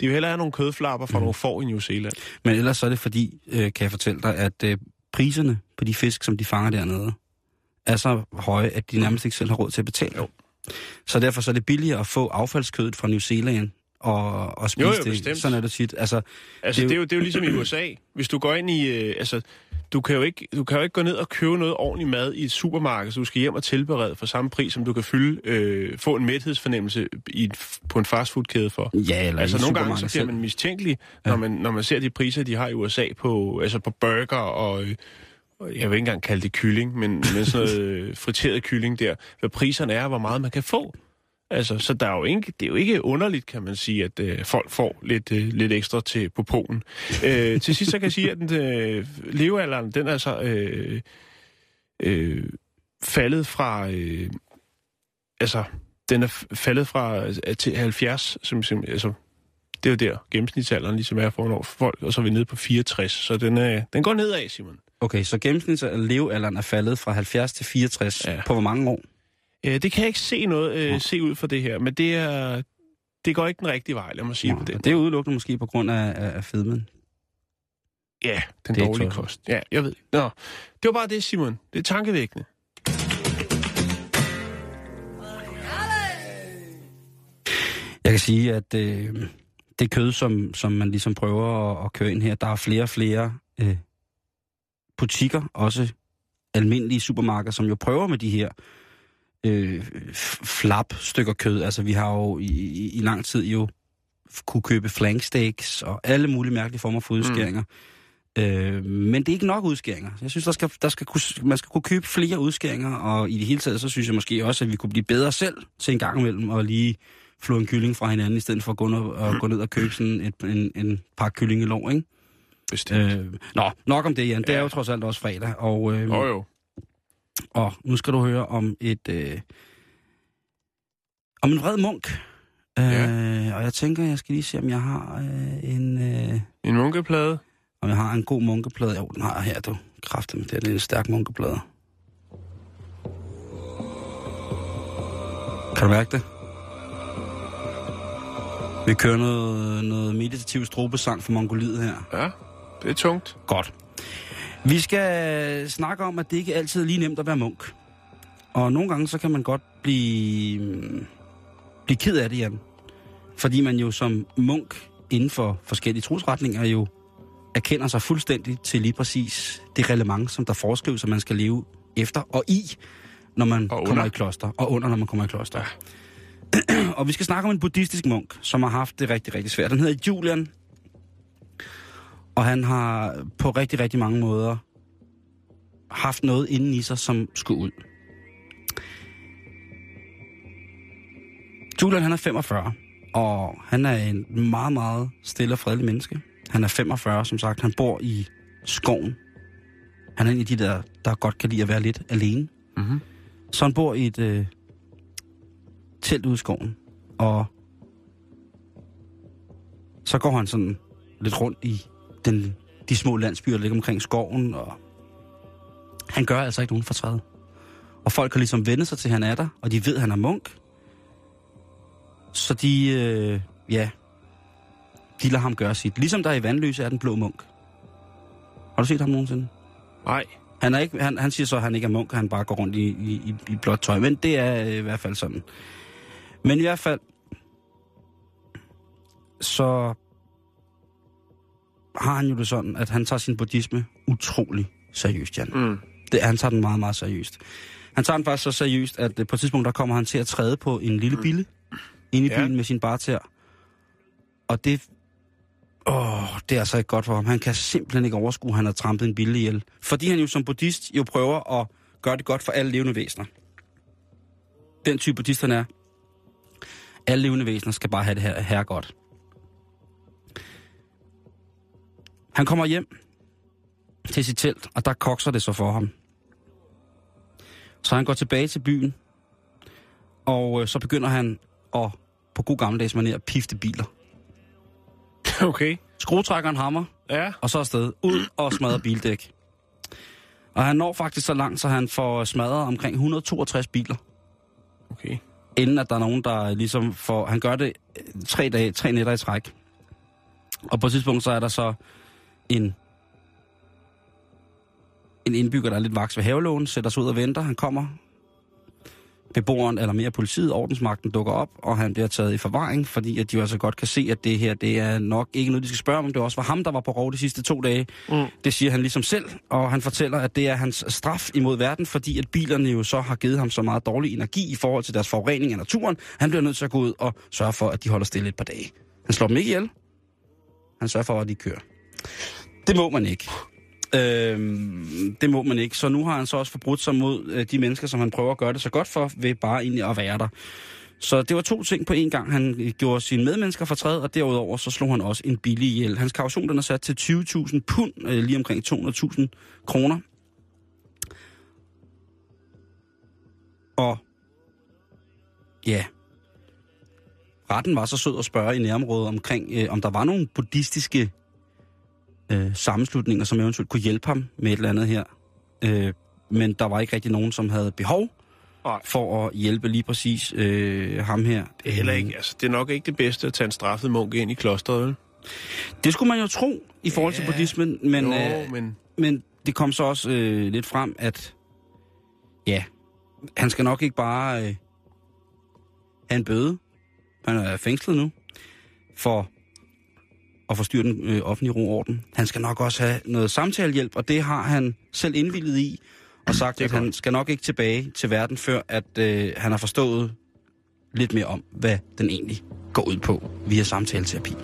de vil hellere have nogle kødflapper fra mm. nogle får i New Zealand. Men ellers så er det fordi, øh, kan jeg fortælle dig, at øh, priserne på de fisk, som de fanger dernede, er så høje, at de nærmest ikke selv har råd til at betale. Jo. Så derfor så er det billigere at få affaldskødet fra New Zealand og, og spise Jo, jo, det. Sådan er det tit. Altså, Altså, Det det er er, jo- jo, det er jo ligesom i USA. Hvis du går ind i... Øh, altså, du kan, jo ikke, du kan jo ikke gå ned og købe noget ordentligt mad i et supermarked, så du skal hjem og tilberede for samme pris, som du kan fylde, øh, få en mæthedsfornemmelse i, på en fastfoodkæde for. ja, eller Altså nogle gange så bliver man mistænkelig, når, man, når man ser de priser, de har i USA på, altså på burger og, øh, jeg vil ikke engang kalde det kylling, men, men sådan noget øh, friteret kylling der. Hvad priserne er, og hvor meget man kan få. Altså, så der er jo ikke, det er jo ikke underligt, kan man sige, at øh, folk får lidt, øh, lidt ekstra til på Polen. [laughs] Øh, til sidst så kan jeg sige, at den øh, levealderen, den er så øh, øh, faldet fra... Øh, altså, den er faldet fra øh, til 70, som, som altså, det er jo der gennemsnitsalderen ligesom er for når folk, og så er vi nede på 64, så den, er, den går nedad, Simon. Okay, så gennemsnits levealderen er faldet fra 70 til 64 Ja. ja. på hvor mange år? Øh, det kan jeg ikke se noget øh, se ud for det her, men det er det går ikke den rigtige vej, lad mig sige på det. Det er udelukkende måske på grund af, af, fedmen. Ja, den Det dårlige kost. Ja, jeg ved. Nå, det var bare det, Simon. Det er tankevækkende. Jeg kan sige, at øh, det kød, som, som man ligesom prøver at, at køre ind her, der er flere og flere øh, butikker, også almindelige supermarkeder, som jo prøver med de her øh, f- flap-stykker kød. Altså, vi har jo i, i, i lang tid jo kunne købe flanksteaks og alle mulige mærkelige former for udskæringer. Mm. Øh, men det er ikke nok udskæringer. Jeg synes, der skal, der skal kunne, man skal kunne købe flere udskæringer, og i det hele taget, så synes jeg måske også, at vi kunne blive bedre selv til en gang imellem, og lige flå en kylling fra hinanden, i stedet for at gå ned og, gå ned og købe sådan et, en, en par kyllingelår, ikke? Bestemt. Øh, Øh, nå, nok om det, Jan. Det Ja. er jo trods alt også fredag, og, øh, jo, jo. Og nu skal du høre om et... Øh, om en vred munk. Øh, Og jeg tænker, jeg skal lige se, om jeg har øh, en... Øh, En munkeplade. om jeg har en god munkeplade. Jo, den har jeg her, du. Kræfter med det. er lidt en stærk munkeplade. Kan du mærke det? Vi kører noget, noget meditativ strobesang for Mongoliet her. Ja, det er tungt. Godt. Vi skal snakke om, at det ikke altid er lige nemt at være munk. Og nogle gange så kan man godt blive, mm, blive ked af det, Jan. Fordi man jo som munk inden for forskellige trosretninger jo erkender sig fuldstændig til lige præcis det reglement, som der foreskrives, at man skal leve efter og i, når man Og under. kommer i kloster. Og under, når man kommer i kloster. Ja. [clears throat] og vi skal snakke om en buddhistisk munk, som har haft det rigtig, rigtig svært. Den hedder Julian, og han har på rigtig, rigtig mange måder haft noget inden i sig, som skulle ud. Julian, han er 45, og han er en meget, meget stille og fredelig menneske. Han er 45, som sagt. Han bor i skoven. Han er en af de der, der godt kan lide at være lidt alene. Mm-hmm. Så han bor i et øh, telt ude i skoven, og så går han sådan lidt rundt i den, de små landsbyer, der ligger omkring skoven, og han gør altså ikke nogen fortræd. Og folk har ligesom vendt sig til, at han er der, og de ved, at han er munk. Så de, øh, ja, de lader ham gøre sit. Ligesom der i Vandløse er den blå munk. Har du set ham nogensinde? Nej. Han, er ikke, han, han siger så, at han ikke er munk, han bare går rundt i, i, i- blåt tøj. Men det er øh, i hvert fald sådan. Men i hvert fald, så har han jo det sådan, at han tager sin buddhisme utrolig seriøst, Jan. Mm. Det, han tager den meget, meget seriøst. Han tager den faktisk så seriøst, at øh, på et tidspunkt, der kommer han til at træde på en lille bille inde i Ja. byen med sin barter. Og det, åh, det er altså ikke godt for ham. Han kan simpelthen ikke overskue, at han har trampet en bille ihjel. Fordi han jo som buddhist jo prøver at gøre det godt for alle levende væsener. Den type buddhist han er. Alle levende væsener skal bare have det her, her godt. Han kommer hjem til sit telt, og der kokser det så for ham. Så han går tilbage til byen, og øh, så begynder han at, på god gammeldags manér, at pifte biler. [laughs] Okay. Skruetrækkeren hammer, Ja. og så afsted. Ud og smadre bildæk. Og han når faktisk så langt, så han får smadret omkring 162 biler. Okay. Inden at der er nogen, der ligesom får... Han gør det øh, tre, dage, tre nætter i træk. Og på et tidspunkt, så er der så en, en indbygger, der er lidt vaks ved havelågen, sætter sig ud og venter. Han kommer. Beboeren, eller mere politiet, ordensmagten dukker op, og han bliver taget i forvaring, fordi at de jo altså godt kan se, at det her, det er nok ikke noget, de skal spørge om. Det også var ham, der var på rov de sidste to dage. Mm. Det siger han ligesom selv, og han fortæller, at det er hans straf imod verden, fordi at bilerne jo så har givet ham så meget dårlig energi i forhold til deres forurening af naturen. Han bliver nødt til at gå ud og sørge for, at de holder stille et par dage. Han slår dem ikke ihjel. Han sørger for, at de kører. Det må man ikke. Øhm, det må man ikke. Så nu har han så også forbrudt sig mod øh, de mennesker, som han prøver at gøre det så godt for, ved bare egentlig at være der. Så det var to ting på en gang. Han gjorde sine medmennesker fortræd, og derudover så slog han også en billig ihjel. Hans kaution den er sat til 20.000 pund, øh, lige omkring 200.000 kroner. Og ja, retten var så sød at spørge i nærområdet omkring, øh, om der var nogle buddhistiske øh, sammenslutninger, som eventuelt kunne hjælpe ham med et eller andet her. Øh, men der var ikke rigtig nogen, som havde behov Nej. for at hjælpe lige præcis øh, ham her. Det er heller ikke, altså, det er nok ikke det bedste at tage en straffet munk ind i klosteret, vel? Det skulle man jo tro i forhold til Ja, buddhismen, men, jo, øh, men men det kom så også øh, lidt frem, at ja, han skal nok ikke bare øh, have en bøde. Han er fængslet nu for at forstyrre den øh, offentlige ro orden. Han skal nok også have noget samtalehjælp, og det har han selv indvillet i, og sagt, at han skal nok ikke tilbage til verden, før at øh, han har forstået lidt mere om, hvad den egentlig går ud på via samtaleterapi.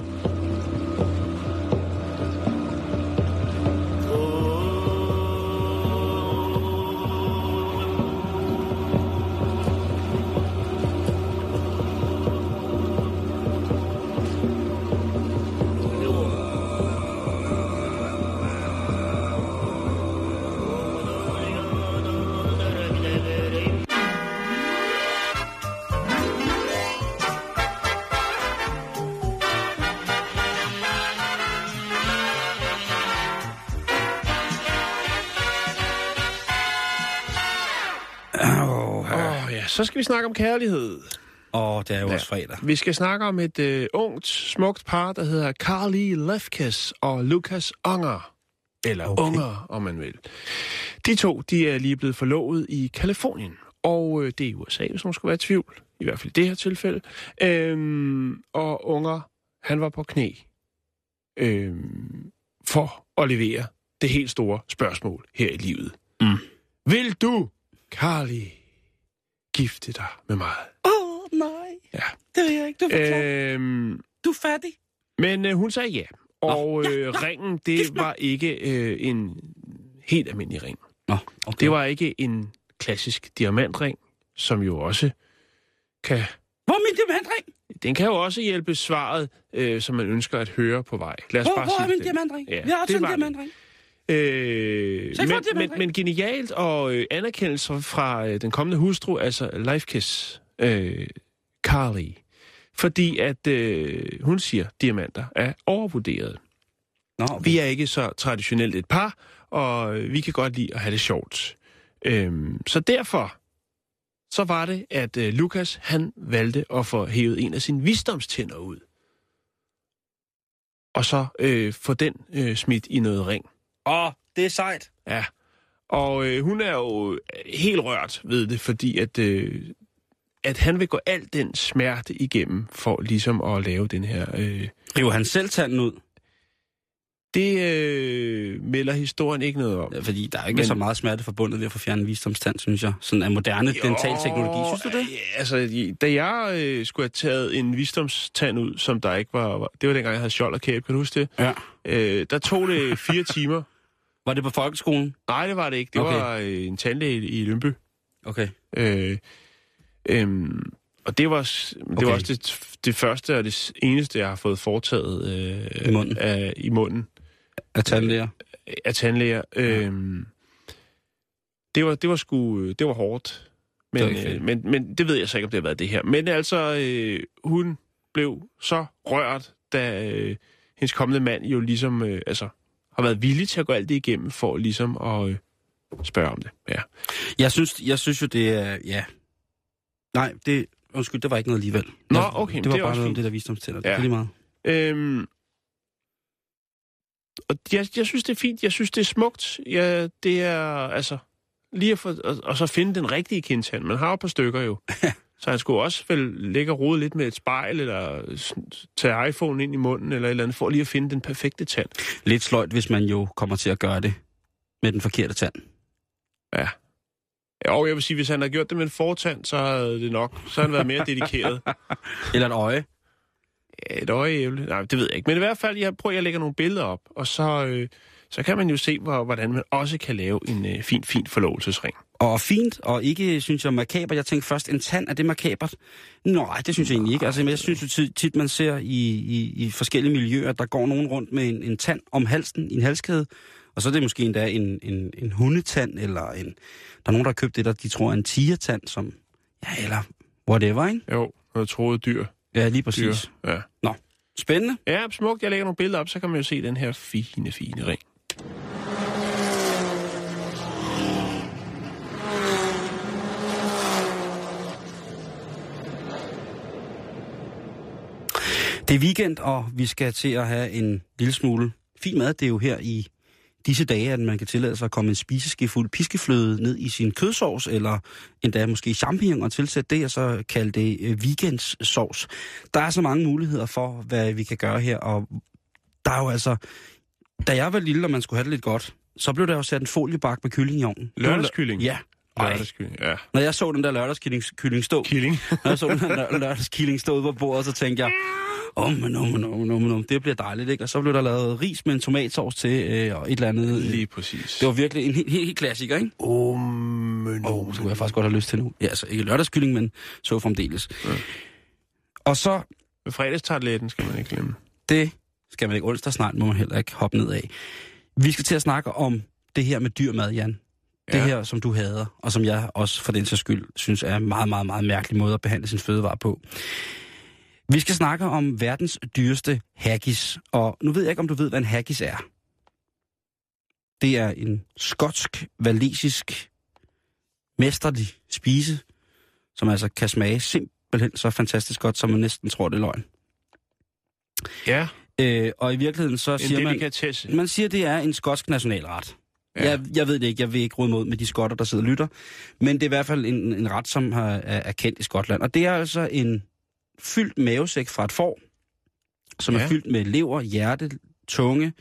Så skal vi snakke om kærlighed. og det er jo Ja. også fredag. Vi skal snakke om et øh, ungt, smukt par, der hedder Carly Lefkes og Lucas Unger. Eller Okay. okay. Unger, om man vil. De to, de er lige blevet forlovet i Kalifornien. Og øh, det er i USA, hvis nogen skulle være i tvivl. I hvert fald i det her tilfælde. Øhm, og Unger, han var på knæ. Øhm, for at levere det helt store spørgsmål her i livet. Mm. Vil du, Carly, gifte dig med mig? Åh, oh, nej. Ja. Det ved jeg ikke. Du er øh... Øhm, Du er fattig. men øh, hun sagde ja. Og ja, øh, nå, ringen, det var ikke øh, en helt almindelig ring. Nå, okay. Det var ikke en klassisk diamantring, som jo også kan... Hvor er min diamantring? Den kan jo også hjælpe svaret, øh, som man ønsker at høre på vej. Lad os Hvor, bare hvor er sige min det. diamantring? Ja, Vi har også det en var det. Øh, men, men, men genialt og øh, anerkendelse fra øh, den kommende hustru, altså Lifekiss øh, Carly. Fordi at øh, hun siger, at diamanter er overvurderet. Nå, okay. Vi er ikke så traditionelt et par, og øh, vi kan godt lide at have det sjovt. Øhm, så derfor så var det, at øh, Lukas han valgte at få hævet en af sine visdomstænder ud. Og så øh, få den øh, smidt i noget ring. Åh, det er sejt. Ja. Og øh, hun er jo helt rørt ved det, fordi at, øh, at han vil gå al den smerte igennem for ligesom at lave den her... Øh, River han selv tanden ud? det øh, melder historien ikke noget om. Ja, Fordi der er ikke Men- så meget smerte forbundet ved at få fjernet visdomstand, synes jeg. Sådan af moderne dentalteknologi. Synes du det? Ja, altså, da jeg øh, skulle have taget en visdomstand ud, som der ikke var... var- Det var dengang, jeg havde skjold og kæbe, kan du huske det? Ja. Øh, der tog det fire timer. Var det på folkeskolen? Nej, det var det ikke. Det Okay. var øh, en tandlæge i Lønby. Okay. Øh, øhm, og det var, det Okay. var også det, det første og det eneste, jeg har fået foretaget øh, I munden. Af, i munden Af tandlæger? af tandlæger. Øhm, det, var, det var sgu det var hårdt. Men, Det var øh, men, men det ved jeg så ikke, om det har været det her. Men altså, øh, hun blev så rørt, da øh, hendes kommende mand jo ligesom øh, altså, har været villig til at gå alt det igennem for ligesom at øh, spørge om det. Ja. Jeg synes, jeg synes jo, det er... Ja. Nej, det... Undskyld, det var ikke noget alligevel. Nå, okay, Det var det bare noget om fint. det der visdomstænder. Det Ja. er lige meget. Øhm, og jeg, jeg synes, det er fint. Jeg synes, det er smukt. Ja, det er, altså, lige at få, og, og så finde den rigtige kindtand. Man har jo et par stykker jo. [laughs] så han skulle også vel ligge og rode lidt med et spejl, eller tage iPhone ind i munden, eller et eller andet, for lige at finde den perfekte tand. Lidt sløjt, hvis man jo kommer til at gøre det med den forkerte tand. Ja. Og jeg vil sige, hvis han havde gjort det med en fortand, så havde det nok, så havde han været mere dedikeret. [laughs] Eller et øje. Ja, et øje ævle. Nej, det ved jeg ikke. Men i hvert fald, jeg prøver, at jeg lægger nogle billeder op, og så, øh, så kan man jo se, hvor, hvordan man også kan lave en øh, fin, fin forlovelsesring. Og fint, og ikke, synes jeg, makaber. Jeg tænkte først, en tand, er det makabert? Nej, det synes jeg egentlig ikke. Altså, jeg synes jo tit, tit, man ser i, i, i forskellige miljøer, at der går nogen rundt med en, en tand om halsen i en halskæde, og så er det måske endda en, en, en hundetand, eller en, der er nogen, der har købt det, der de tror er en tigertand, som, ja, eller whatever, ikke? Jo, noget troet dyr. Ja, lige dyr. præcis. Ja. Spændende. ja, smukt. Jeg lægger nogle billeder op, så kan man jo se den her fine, fine ring. Det er weekend, og vi skal til at have en lille smule fin mad. Det er jo her i disse dage, at man kan tillade sig at komme en spiseskefuld piskefløde ned i sin kødsovs, eller endda måske champignon og tilsætte det, og så kalde det øh, weekendssovs. Der er så mange muligheder for, hvad vi kan gøre her, og der er jo altså... Da jeg var lille, og man skulle have det lidt godt, så blev der jo sat en foliebak med kylling i ovnen. Lørdagskylling? Ja. Lørdagskylling, ja. når jeg så den der lørdagskylling kylling stå, Killing. når jeg så den der lørdagskilling stå ude på bordet, så tænkte jeg, om, men om, men om, om, om, det bliver dejligt, ikke? Og så blev der lavet ris med en tomatsovs til, øh, og et eller andet. øh, Lige præcis. Det var virkelig en helt, helt, helt klassiker, ikke? Men Åh, oh, så kunne jeg faktisk godt have lyst til nu. Ja, altså ikke lørdagskylling, men så fremdeles. Ja. Og så, Fredagstartletten skal man ikke glemme. det skal man ikke onsdagsnart, må man heller ikke hoppe ned af. Vi skal til at snakke om det her med dyrmad, Jan. Det Ja. her, som du hader, og som jeg også for den sags skyld synes er en meget, meget, meget mærkelig måde at behandle sin fødevare på. Vi skal snakke om verdens dyreste haggis, og nu ved jeg ikke, om du ved, hvad en haggis er. Det er en skotsk, valesisk, mesterlig spise, som altså kan smage simpelthen så fantastisk godt, som man næsten tror, det er løgn. Ja, Øh, og i virkeligheden så en siger man, man siger, det er en skotsk nationalret. Ja. Jeg, jeg ved det ikke, jeg vil ikke råde mod med de skotter, der sidder og lytter. Men det er i hvert fald en, en ret, som har, er, er kendt i Skotland. Og det er altså en fyldt mavesæk fra et får, som ja. Er fyldt med lever, hjerte, tunge,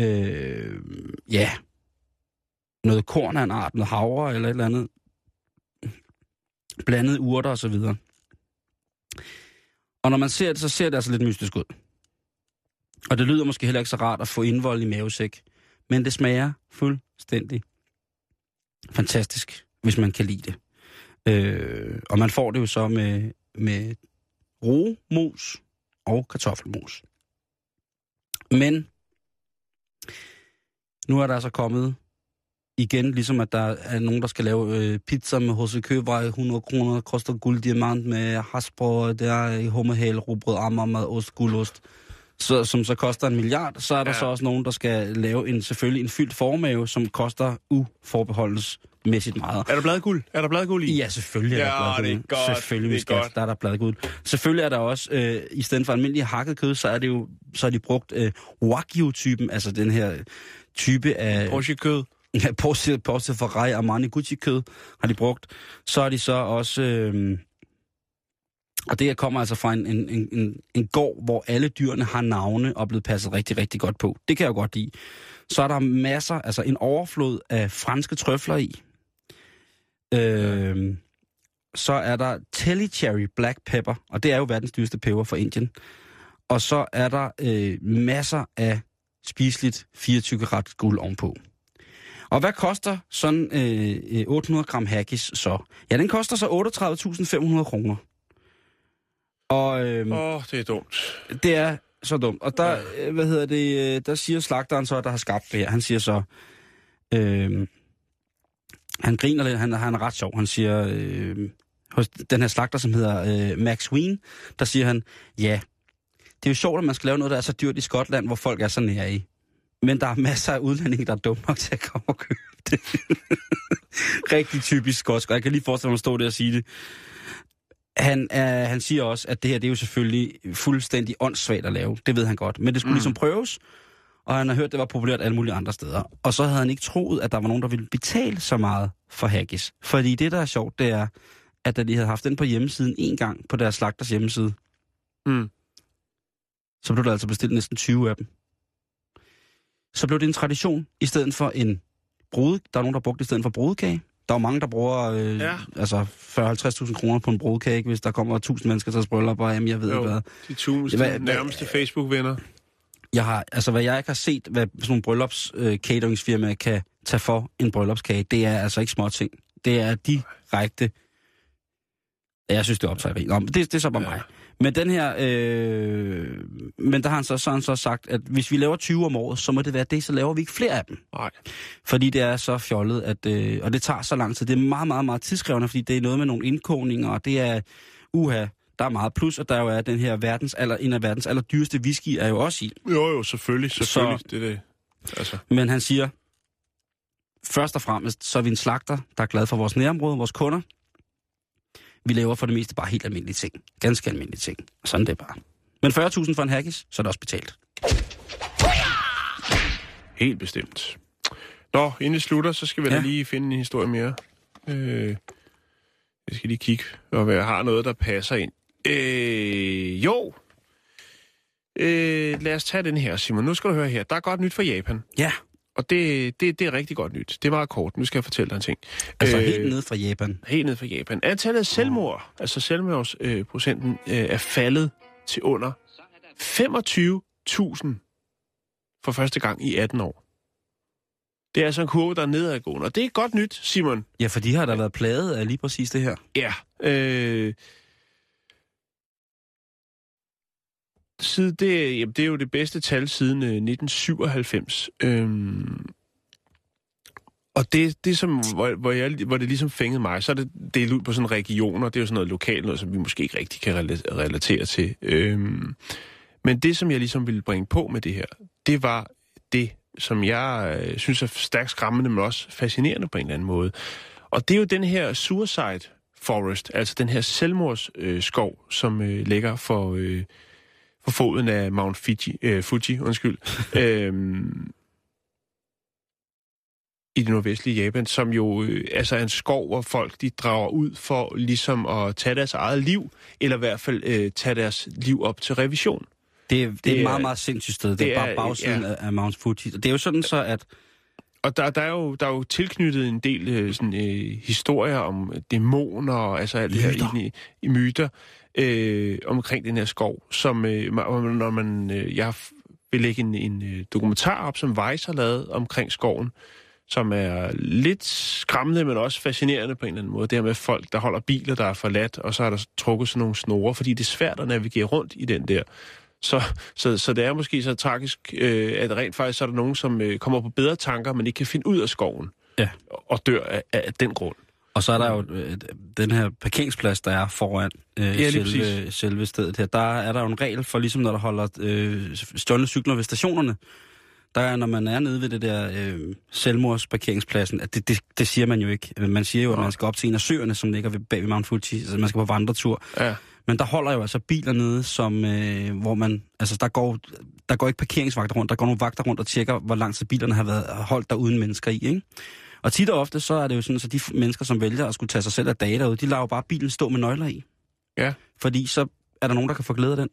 øh, ja, noget korn af en art, noget havre eller et eller andet, blandet urter og så videre. Og når man ser det, så ser det altså lidt mystisk ud. Og det lyder måske heller ikke så rart at få indvold i mavesæk. Men det smager fuldstændig fantastisk, hvis man kan lide det. Øh, og man får det jo så med, med roemos og kartoffelmos. Men nu er der altså kommet igen, ligesom at der er nogen, der skal lave øh, pizza med H.C. Købvej, 100 kroner, koster gulddiamant med hasbrød, der er hummerhale, rugbrød, ammermad, ost, guldost, så, som så koster en milliard. Så er der ja. Så også nogen, der skal lave en selvfølgelig en fyldt formave, som koster uforbeholdelsesmæssigt meget. Er der bladguld? Er der bladguld i? Ja, selvfølgelig er Ja, der det er bladguld. godt, Selvfølgelig, det er skal, godt. der er der bladguld. Selvfølgelig er der også, øh, i stedet for almindelig hakket kød, så er det jo, så er de brugt øh, Wagyu-typen, altså den her type af... Porsche-kød. Ja, Porsche, Porsche Ferrari Armani Gucci kød har de brugt. Så er de så også... Øh, og det her kommer altså fra en, en, en, en, en gård, hvor alle dyrene har navne og er blevet passet rigtig, rigtig godt på. Det kan jeg jo godt lide. Så er der masser, altså en overflod af franske trøfler i. Øh, så er der Telly Cherry Black Pepper, og det er jo verdens dyreste peber fra Indien. Og så er der øh, masser af spiseligt 24 karat guld ovenpå. Og hvad koster sådan øh, øh, 800 gram haggis så? Ja, den koster så 38.500 kroner. Og øhm, Åh, oh, det er dumt. det er så dumt. Og der, øh, hvad hedder det, øh, der siger slagteren så, der har skabt det her, han siger så, øh, han griner lidt, han, han er ret sjov, han siger, øh, hos den her slagter, som hedder øh, Max Wien, der siger han, ja, det er jo sjovt, at man skal lave noget, der er så dyrt i Skotland, hvor folk er så nære i. Men der er masser af udlændinge, der er dumme nok til at komme og købe det. [laughs] Rigtig typisk skotsk, og jeg kan lige forestille mig at stå der og sige det. Han, er, han siger også, at det her det er jo selvfølgelig fuldstændig åndssvagt at lave. Det ved han godt. Men det skulle mm. ligesom prøves, og han har hørt, at det var populært alle mulige andre steder. Og så havde han ikke troet, at der var nogen, der ville betale så meget for haggis. Fordi det, der er sjovt, det er, at da de havde haft den på hjemmesiden en gang på deres slagters hjemmeside, Mm. så blev der altså bestilt næsten 20 af dem. Så blev det en tradition, i stedet for en brud. Der er nogen, der brugte det i stedet for brudekage. Der er jo mange, der bruger øh, ja. Altså 40-50.000 kroner på en brudekage, hvis der kommer 1000 mennesker til bryllup, og jamen, jeg ved Jo. ikke hvad. De tusind Hvad- hvad- nærmeste Facebook-venner. Jeg har, altså hvad jeg ikke har set, hvad sådan nogle bryllups øh, cateringsfirmaer kan tage for en bryllupskage. Det er altså ikke små ting. Det er direkte... Jeg synes, det er optaget Nå, men det, det er så bare Ja. mig. Men den her... Øh, men der har han så, så, han så sagt, at hvis vi laver 20 om året, så må det være det, så laver vi ikke flere af dem. Nej. Fordi det er så fjollet, at, øh, og det tager så lang tid. Det er meget, meget, meget tidskrævende, fordi det er noget med nogle indkogninger, og det er, uha, der er meget plus, og der jo er den her verdens aller, en af verdens allerdyreste whisky er jo også i. Jo, jo, selvfølgelig, selvfølgelig. Så... Det er det. Altså, Men han siger, først og fremmest, så er vi en slagter, der er glad for vores nærområde, vores kunder. Vi laver for det meste bare helt almindelige ting. Ganske almindelige ting. Sådan er det bare. Men 40.000 for en haggis, så er det også betalt. helt bestemt. Nå, inden vi slutter, så skal vi. Ja. da lige finde en historie mere. Øh, jeg skal lige kigge, om jeg har noget, der passer ind. Øh, jo. Øh, lad os tage den her, Simon. Nu skal du høre her. Der er godt nyt for Japan. Ja, Og det, det, det er rigtig godt nyt. Det er meget kort. Nu skal jeg fortælle dig en ting. altså øh, helt ned fra Japan. Helt ned fra Japan. Antallet af selvmord, oh. altså selvmordsprocenten, øh, øh, er faldet til under 25.000 for første gang i 18 år. Det er altså en kurve, der er nedadgående. Og det er godt nyt, Simon. Ja, for de har da været plaget af lige præcis det her. Ja. Øh, side, det, jamen, det er jo det bedste tal siden øh, 1997. Øhm, og det, det som, hvor, hvor, jeg, hvor det ligesom fængede mig, så er det delt ud på sådan regioner. Det er jo sådan noget lokalt, noget som vi måske ikke rigtig kan relatere til. Øhm, men det, som jeg ligesom ville bringe på med det her, det var det, som jeg øh, synes er stærkt skræmmende, men også fascinerende på en eller anden måde. Og det er jo den her suicide forest, altså den her selvmordsskov, øh, skov, som øh, ligger for, øh, for foden af Mount Fiji, øh, Fuji, undskyld, [laughs] øhm, i det nordvestlige Japan, som jo øh, altså er en skov, hvor folk de drager ud for ligesom at tage deres eget liv, eller i hvert fald øh, tage deres liv op til revision. Det, er- det, Det er et meget, meget sindssygt sted. Det, det er bare bagsiden ja. af, af Mount Fuji. Og Det er jo sådan så, at Og der, der, er jo, der er jo tilknyttet en del øh, sådan, øh, historier om dæmoner og altså alt det her i, i myter øh, omkring den her skov, som øh, når man, øh, jeg vil lægge en, en øh, dokumentar op, som Vice har lavet omkring skoven, som er lidt skræmmende, men også fascinerende på en eller anden måde. Det her med folk, der holder biler, der er forladt, og så er der trukket sådan nogle snore, fordi det er svært at navigere rundt i den der. Så, så, så det er måske så tragisk, øh, at rent faktisk så er der nogen, som øh, kommer på bedre tanker, men ikke kan finde ud af skoven. Ja. Og dør af, af den grund. Og så er der jo øh, den her parkeringsplads, der er foran øh, lige selve, præcis. selve stedet her. Der er der jo en regel for, ligesom når der holder øh, stjålne cykler ved stationerne. Der er, når man er nede ved det der øh, selvmordsparkeringspladsen, at det, det, det siger man jo ikke. Man siger jo, at man skal op til en af søerne, som ligger ved, bag ved Mount Fuji, altså man skal på vandretur. Ja. Men der holder jo altså biler nede, som, øh, hvor man, altså der går, der går ikke parkeringsvagter rundt, der går nogle vagter rundt og tjekker, hvor lang tid bilerne har været holdt der uden mennesker i, ikke? Og tit og ofte, så er det jo sådan, at de f- mennesker, som vælger at skulle tage sig selv af dage derude, de lader jo bare bilen stå med nøgler i. Ja. Fordi så er der nogen, der kan få glæde af den.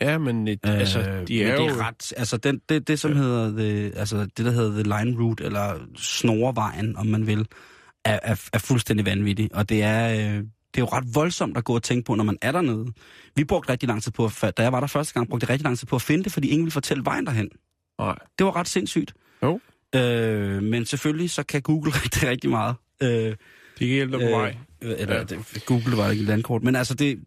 Ja, men et, øh, altså, de er men jo... det er ret, altså den, det, det som hedder, the, altså det der hedder the line route, eller snorevejen, om man vil, er, er, er fuldstændig vanvittig. Og det er, øh, det er jo ret voldsomt at gå og tænke på, når man er dernede. Vi brugte rigtig lang tid på, at, da jeg var der første gang, brugte jeg rigtig lang tid på at finde det, fordi ingen ville fortælle vejen derhen. Nej. Det var ret sindssygt. Jo. Øh, men selvfølgelig, så kan Google rigtig, rigtig meget. Øh, De kan hjælpe dig på vej. Øh, eller Ja. ja. det, Google var ikke et landkort. Men altså, det,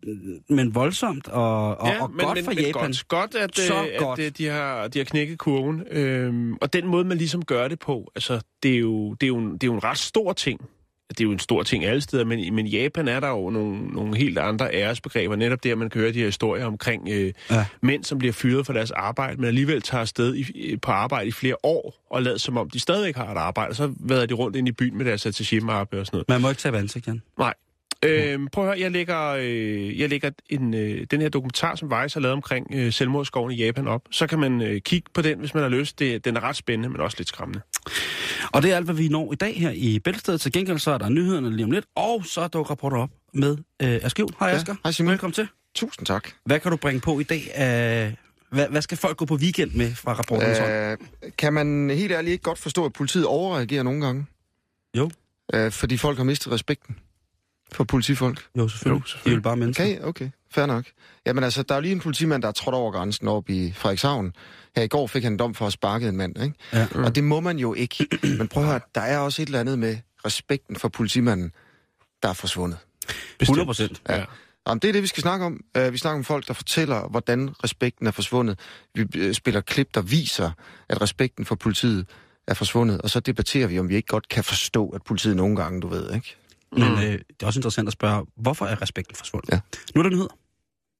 men voldsomt og, og, og godt for Japan. Godt, godt at, Så øh, godt. at øh, de, har, de har knækket kurven. Øhm, og den måde, man ligesom gør det på, altså, det er jo, det er jo, en, det er jo en ret stor ting. Det er jo en stor ting alle steder, men, men i Japan er der jo nogle, nogle helt andre æresbegreber. Netop der, man kan høre de her historier omkring øh, Ja. mænd, som bliver fyret for deres arbejde, men alligevel tager afsted i, på arbejde i flere år, og lader som om, de stadigvæk har et arbejde, og så vader de rundt ind i byen med deres attaché-mappe og sådan noget. Man må ikke tage ansigt, Jan. Nej. Øhm, prøv at høre, jeg lægger, øh, jeg lægger en, øh, den her dokumentar, som Vice har lavet omkring øh, selvmordsskoven i Japan op. Så kan man øh, kigge på den, hvis man har lyst. Det, den er ret spændende, men også lidt skræmmende. Og det er alt, hvad vi når i dag her i Bæltestedet. Til gengæld så er der nyhederne lige om lidt, og så dukker rapporter op med øh, Asger. Hej Ja, Asger. hej, Simon. Velkommen til. Tusind tak. Hvad kan du bringe på i dag? Uh, hvad, hvad skal folk gå på weekend med fra rapportens hånd? Øh, kan man helt ærligt ikke godt forstå, at politiet overreagerer nogle gange? Jo. Øh, fordi folk har mistet respekten for politifolk? Jo, selvfølgelig. Jo, selvfølgelig. De er jo bare mennesker. Okay, okay. Fair nok. Jamen altså, der er jo lige en politimand, der er trådt over grænsen op i Frederikshavn. Her i går fik han en dom for at sparke en mand, ikke? Ja. Og det må man jo ikke. Men prøv at høre, der er også et eller andet med respekten for politimanden, der er forsvundet. 100 procent. Ja. Jamen, det er det, vi skal snakke om. Uh, vi snakker om folk, der fortæller, hvordan respekten er forsvundet. Vi uh, spiller klip, der viser, at respekten for politiet er forsvundet. Og så debatterer vi, om vi ikke godt kan forstå, at politiet nogle gange, du ved, ikke? Men øh, det er også interessant at spørge, hvorfor er respekten forsvundet? Ja. Nu er der nyheder.